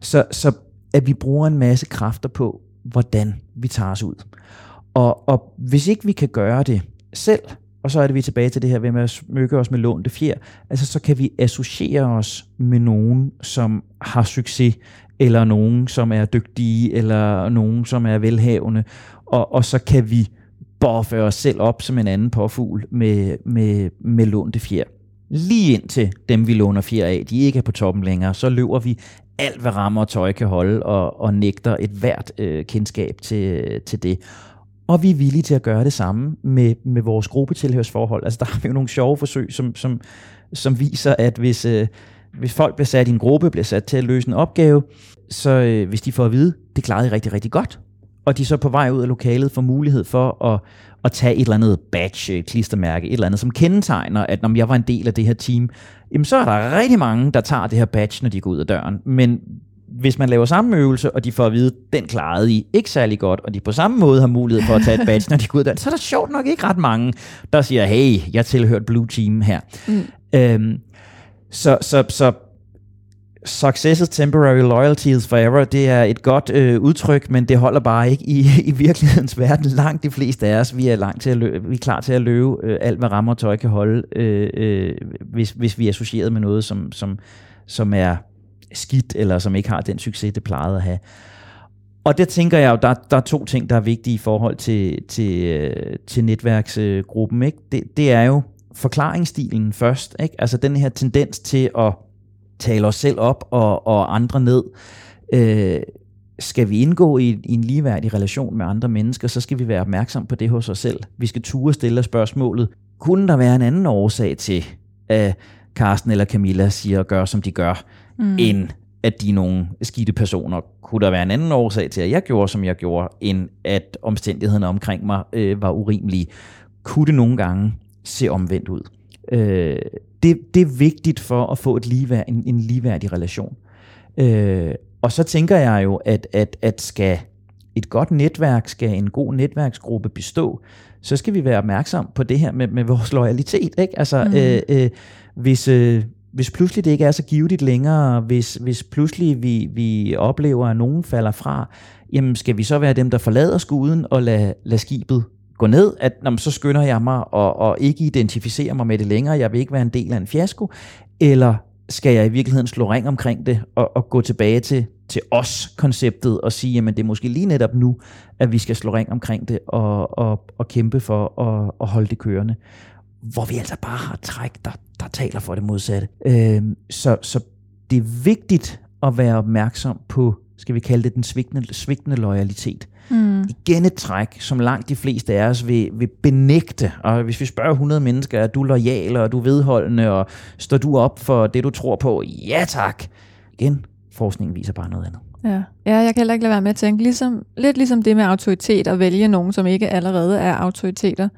Så, så at vi bruger en masse kræfter på, hvordan vi tager os ud. Og, og hvis ikke vi kan gøre det selv, og så er det vi tilbage til det her ved at smykke os med lånte fjer, altså så kan vi associere os med nogen, som har succes, eller nogen, som er dygtige, eller nogen, som er velhavende, og, og så kan vi borføre os selv op som en anden påfugl med, med, med lånte fjer. Lige indtil dem, vi låner fjer af, de ikke er på toppen længere, så løber vi alt, hvad rammer og tøj kan holde, og, og nægter et hvert øh, kendskab til, til det. Og vi er villige til at gøre det samme med, med vores gruppetilhørsforhold. Altså der har vi jo nogle sjove forsøg, som, som, som viser, at hvis, øh, hvis folk bliver sat i en gruppe, bliver sat til at løse en opgave, så øh, hvis de får at vide, det klarede de rigtig, rigtig godt, og de så på vej ud af lokalet får mulighed for at, at tage et eller andet badge, klistermærke, et eller andet, som kendetegner, at når jeg var en del af det her team, jamen så er der rigtig mange, der tager det her badge, når de går ud af døren. Men hvis man laver samme øvelse, og de får at vide, den klarede I ikke særlig godt, og de på samme måde har mulighed for at tage et badge, når de går ud af døren, så er der sjovt nok ikke ret mange, der siger, hey, jeg tilhørt Blue Team her. Mm. Øhm, så, så, så Success is temporary, loyalty is forever, det er et godt øh, udtryk, men det holder bare ikke i, i virkelighedens verden. Langt de fleste af os, vi er, langt til at løbe, vi er klar til at løbe øh, alt, hvad rammer og tøj kan holde, øh, øh, hvis, hvis vi er associeret med noget, som, som, som er skidt, eller som ikke har den succes, det plejede at have. Og der tænker jeg jo, der, der er to ting, der er vigtige i forhold til, til, øh, til netværksgruppen. Ikke? Det, det er jo forklaringsstilen først. Ikke? Altså den her tendens til at tale os selv op og, og andre ned. Øh, skal vi indgå i, i en ligeværdig relation med andre mennesker, så skal vi være opmærksom på det hos os selv. Vi skal ture stille spørgsmålet, kunne der være en anden årsag til, at Carsten eller Camilla siger og gør, som de gør, mm. end at de er nogle skidte personer. Kunne der være en anden årsag til, at jeg gjorde, som jeg gjorde, end at omstændighederne omkring mig øh, var urimelige? Kunne det nogle gange se omvendt ud? Øh, det, det er vigtigt for at få et ligeværd, en, en ligeværdig relation. Øh, og så tænker jeg jo, at, at, at skal et godt netværk, skal en god netværksgruppe bestå, så skal vi være opmærksom på det her med, med vores loyalitet. Ikke? Altså, mm. øh, øh, hvis, øh, hvis pludselig det ikke er så givetigt længere, hvis, hvis pludselig vi, vi oplever, at nogen falder fra, jamen skal vi så være dem, der forlader skuden og lade, lade skibet gå ned, at når, så skynder jeg mig og, og ikke identificere mig med det længere, jeg vil ikke være en del af en fiasko, eller skal jeg i virkeligheden slå ring omkring det og, og gå tilbage til, til os-konceptet og sige, jamen det er måske lige netop nu, at vi skal slå ring omkring det og, og, og kæmpe for at, at holde det kørende. Hvor vi altså bare har træk, der, der taler for det modsatte. Øh, så, så det er vigtigt at være opmærksom på skal vi kalde det den svigtende, svigtende loyalitet. Mm. Igen et træk, som langt de fleste af os vil, vil benægte. Og hvis vi spørger 100 mennesker, er du lojal, og er du vedholdende, og står du op for det, du tror på? Ja tak. Igen, forskningen viser bare noget andet. Ja. ja, jeg kan heller ikke lade være med at tænke, ligesom, lidt ligesom det med autoritet, at vælge nogen, som ikke allerede er autoriteter,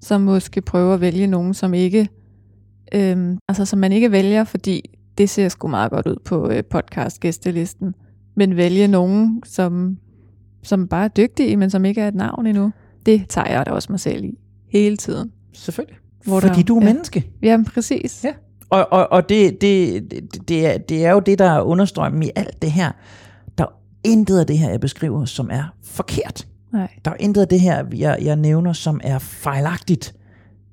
som måske prøver at vælge nogen, som ikke, øhm, altså som man ikke vælger, fordi det ser sgu meget godt ud på øh, podcast-gæstelisten, men vælge nogen, som, som bare er dygtige, men som ikke er et navn endnu. Det tager jeg da også mig selv i hele tiden. Selvfølgelig. Hvor Fordi der- du er ja. menneske. Jamen præcis. Ja. Og, og, og det, det, det, det, er, det er jo det, der er understrømmen i alt det her. Der er intet af det her, jeg beskriver, som er forkert. Nej. Der er intet af det her, jeg, jeg nævner, som er fejlagtigt.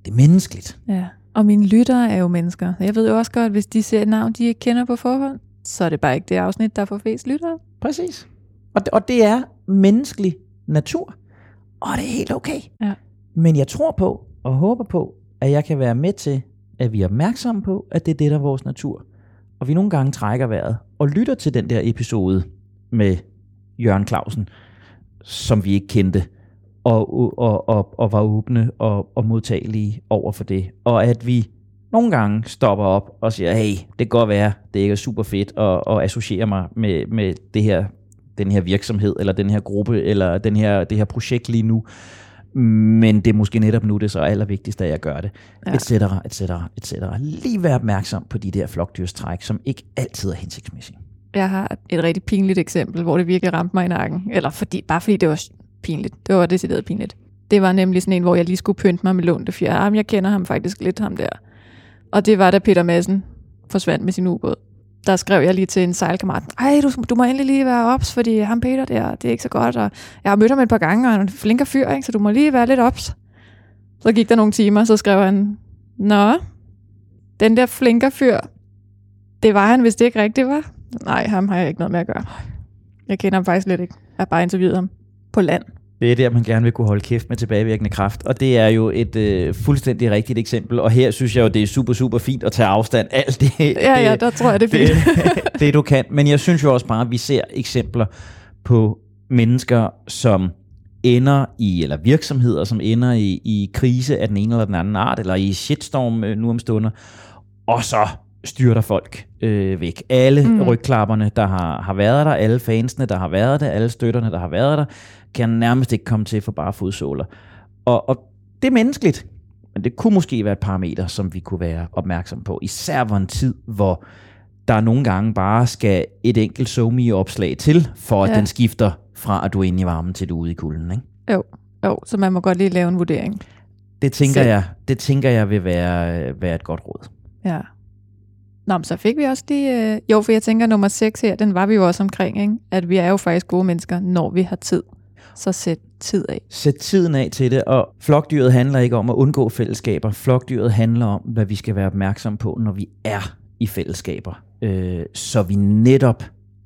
Det er menneskeligt. Ja. Og mine lyttere er jo mennesker. Jeg ved jo også godt, hvis de ser et navn, de ikke kender på forhånd, så er det bare ikke det afsnit, der får flest lyttere. Præcis. Og, det- og det er menneskelig natur. Og det er helt okay. Ja. Men jeg tror på og håber på, at jeg kan være med til, at vi er opmærksomme på, at det er det, der er vores natur. Og vi nogle gange trækker vejret og lytter til den der episode med Jørgen Clausen, som vi ikke kendte, og, og, og, og var åbne og, og modtagelige over for det. Og at vi nogle gange stopper op og siger, hey, det kan godt være, det ikke er super fedt at, at associere mig med, med det her, den her virksomhed, eller den her gruppe, eller den her, det her projekt lige nu. Men det er måske netop nu, det er så allervigtigst, at jeg gør det. Ja. Et cetera, et cetera, et cetera. Lige være opmærksom på de der flokdyrstræk, som ikke altid er hensigtsmæssige. Jeg har et rigtig pinligt eksempel, hvor det virkelig ramte mig i nakken. Eller fordi, bare fordi det var pinligt. Det var decideret pinligt. Det var nemlig sådan en, hvor jeg lige skulle pynte mig med lånte fjer. Jamen, jeg kender ham faktisk lidt, ham der. Og det var da Peter Madsen forsvandt med sin ubåd. Der skrev jeg lige til en sejlkammerat, ej, du, du må endelig lige være ops, fordi ham Peter der, det er ikke så godt, og jeg har mødt ham et par gange, og han er en flinker fyr, ikke? så du må lige være lidt ops. Så gik der nogle timer, så skrev han, Nå, den der flinker fyr, det var han, hvis det ikke rigtigt var. Nej, ham har jeg ikke noget med at gøre. Jeg kender ham faktisk lidt ikke. Jeg har bare interviewet ham på land. Det er der, man gerne vil kunne holde kæft med tilbagevirkende kraft. Og det er jo et øh, fuldstændig rigtigt eksempel. Og her synes jeg jo, det er super, super fint at tage afstand. Alt det, Ja, det, ja, der tror jeg, det er det, fint. det du kan. Men jeg synes jo også bare, at vi ser eksempler på mennesker, som ender i, eller virksomheder, som ender i, i krise af den ene eller den anden art, eller i shitstorm øh, nu om stunder, og så styrter folk øh, væk. Alle mm. rygklapperne, der har, har været der, alle fansene, der har været der, alle støtterne, der har været der, kan nærmest ikke komme til for bare fodsåler. Og, og det er menneskeligt, men det kunne måske være et parameter, som vi kunne være opmærksom på, især hvor en tid, hvor der nogle gange bare skal et enkelt somi opslag til, for at Ja. den skifter fra at du er inde i varmen til du er ude i kulden. Ikke? Jo, jo, så man må godt lige lave en vurdering. Det tænker Selv. jeg, det tænker jeg vil være, være et godt råd. Ja. Nå, men så fik vi også lige... Øh, jo, for jeg tænker, nummer 6 her, den var vi jo også omkring, ikke? At vi er jo faktisk gode mennesker, når vi har tid. Så sæt tid af. Sæt tiden af til det, og flokdyret handler ikke om at undgå fællesskaber. Flokdyret handler om, hvad vi skal være opmærksom på, når vi er i fællesskaber. Øh, så vi netop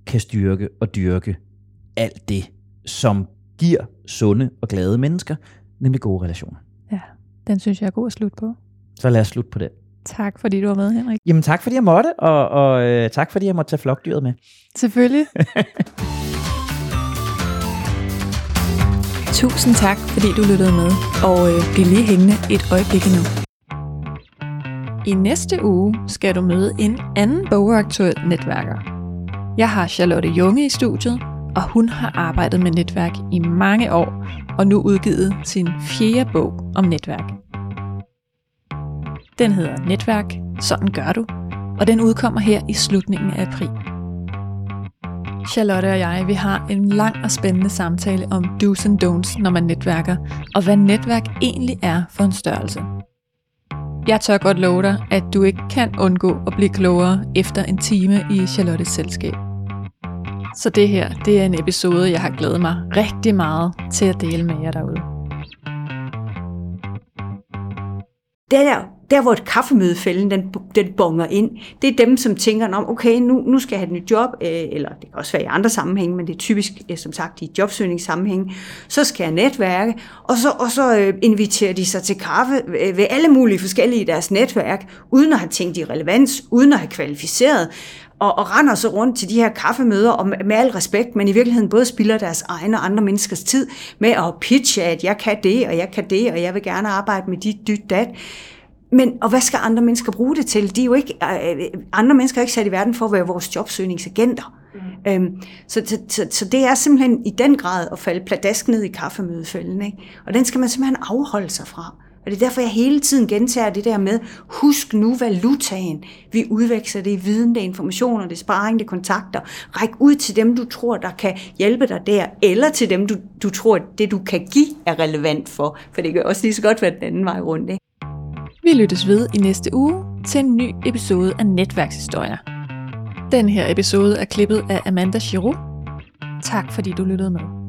kan styrke og dyrke alt det, som giver sunde og glade mennesker, nemlig gode relationer. Ja, den synes jeg er god at slutte på. Så lad os slutte på det. Tak, fordi du var med, Henrik. Jamen tak, fordi jeg måtte, og, og øh, tak, fordi jeg måtte tage flokdyret med. Selvfølgelig. Tusind tak, fordi du lyttede med, og øh, bliv lige hængende et øjeblik endnu. I næste uge skal du møde en anden bogaktuel netværker. Jeg har Charlotte Junge i studiet, og hun har arbejdet med netværk i mange år, og nu udgivet sin fjerde bog om netværk. Den hedder Netværk, sådan gør du, og den udkommer her i slutningen af april. Charlotte og jeg, vi har en lang og spændende samtale om do's and don'ts, når man netværker, og hvad netværk egentlig er for en størrelse. Jeg tør godt love dig, at du ikke kan undgå at blive klogere efter en time i Charlottes selskab. Så det her, det er en episode, jeg har glædet mig rigtig meget til at dele med jer derude. Det der, der hvor et kaffemødefælden, den, den bonger ind, det er dem, som tænker, om okay, nu, nu skal jeg have et nyt job, øh, eller det kan også være i andre sammenhænge, men det er typisk, øh, som sagt, i jobsøgningssammenhænge, så skal jeg netværke, og så, og så øh, inviterer de sig til kaffe øh, ved alle mulige forskellige i deres netværk, uden at have tænkt i relevans, uden at have kvalificeret, og, og render så rundt til de her kaffemøder, og med, med al respekt, men i virkeligheden både spilder deres egen og andre menneskers tid med at pitche, at jeg kan det, og jeg kan det, og jeg vil gerne arbejde med dit, dyt, dat. Men, og hvad skal andre mennesker bruge det til? De er jo ikke, øh, andre mennesker er ikke sat i verden for at være vores jobsøgningsagenter. Mm. Øhm, så, så, så, så det er simpelthen i den grad at falde pladask ned i kaffemødefælden. Ikke? Og den skal man simpelthen afholde sig fra. Og det er derfor, jeg hele tiden gentager det der med, husk nu valutaen. Vi udveksler det i viden, det er informationer, det er sparring, det er kontakter. Ræk ud til dem, du tror, der kan hjælpe dig der, eller til dem, du, du tror, det du kan give er relevant for. For det kan også lige så godt være den anden vej rundt. Ikke? Vi lyttes ved i næste uge til en ny episode af Netværkshistorier. Den her episode er klippet af Amanda Giroux. Tak fordi du lyttede med.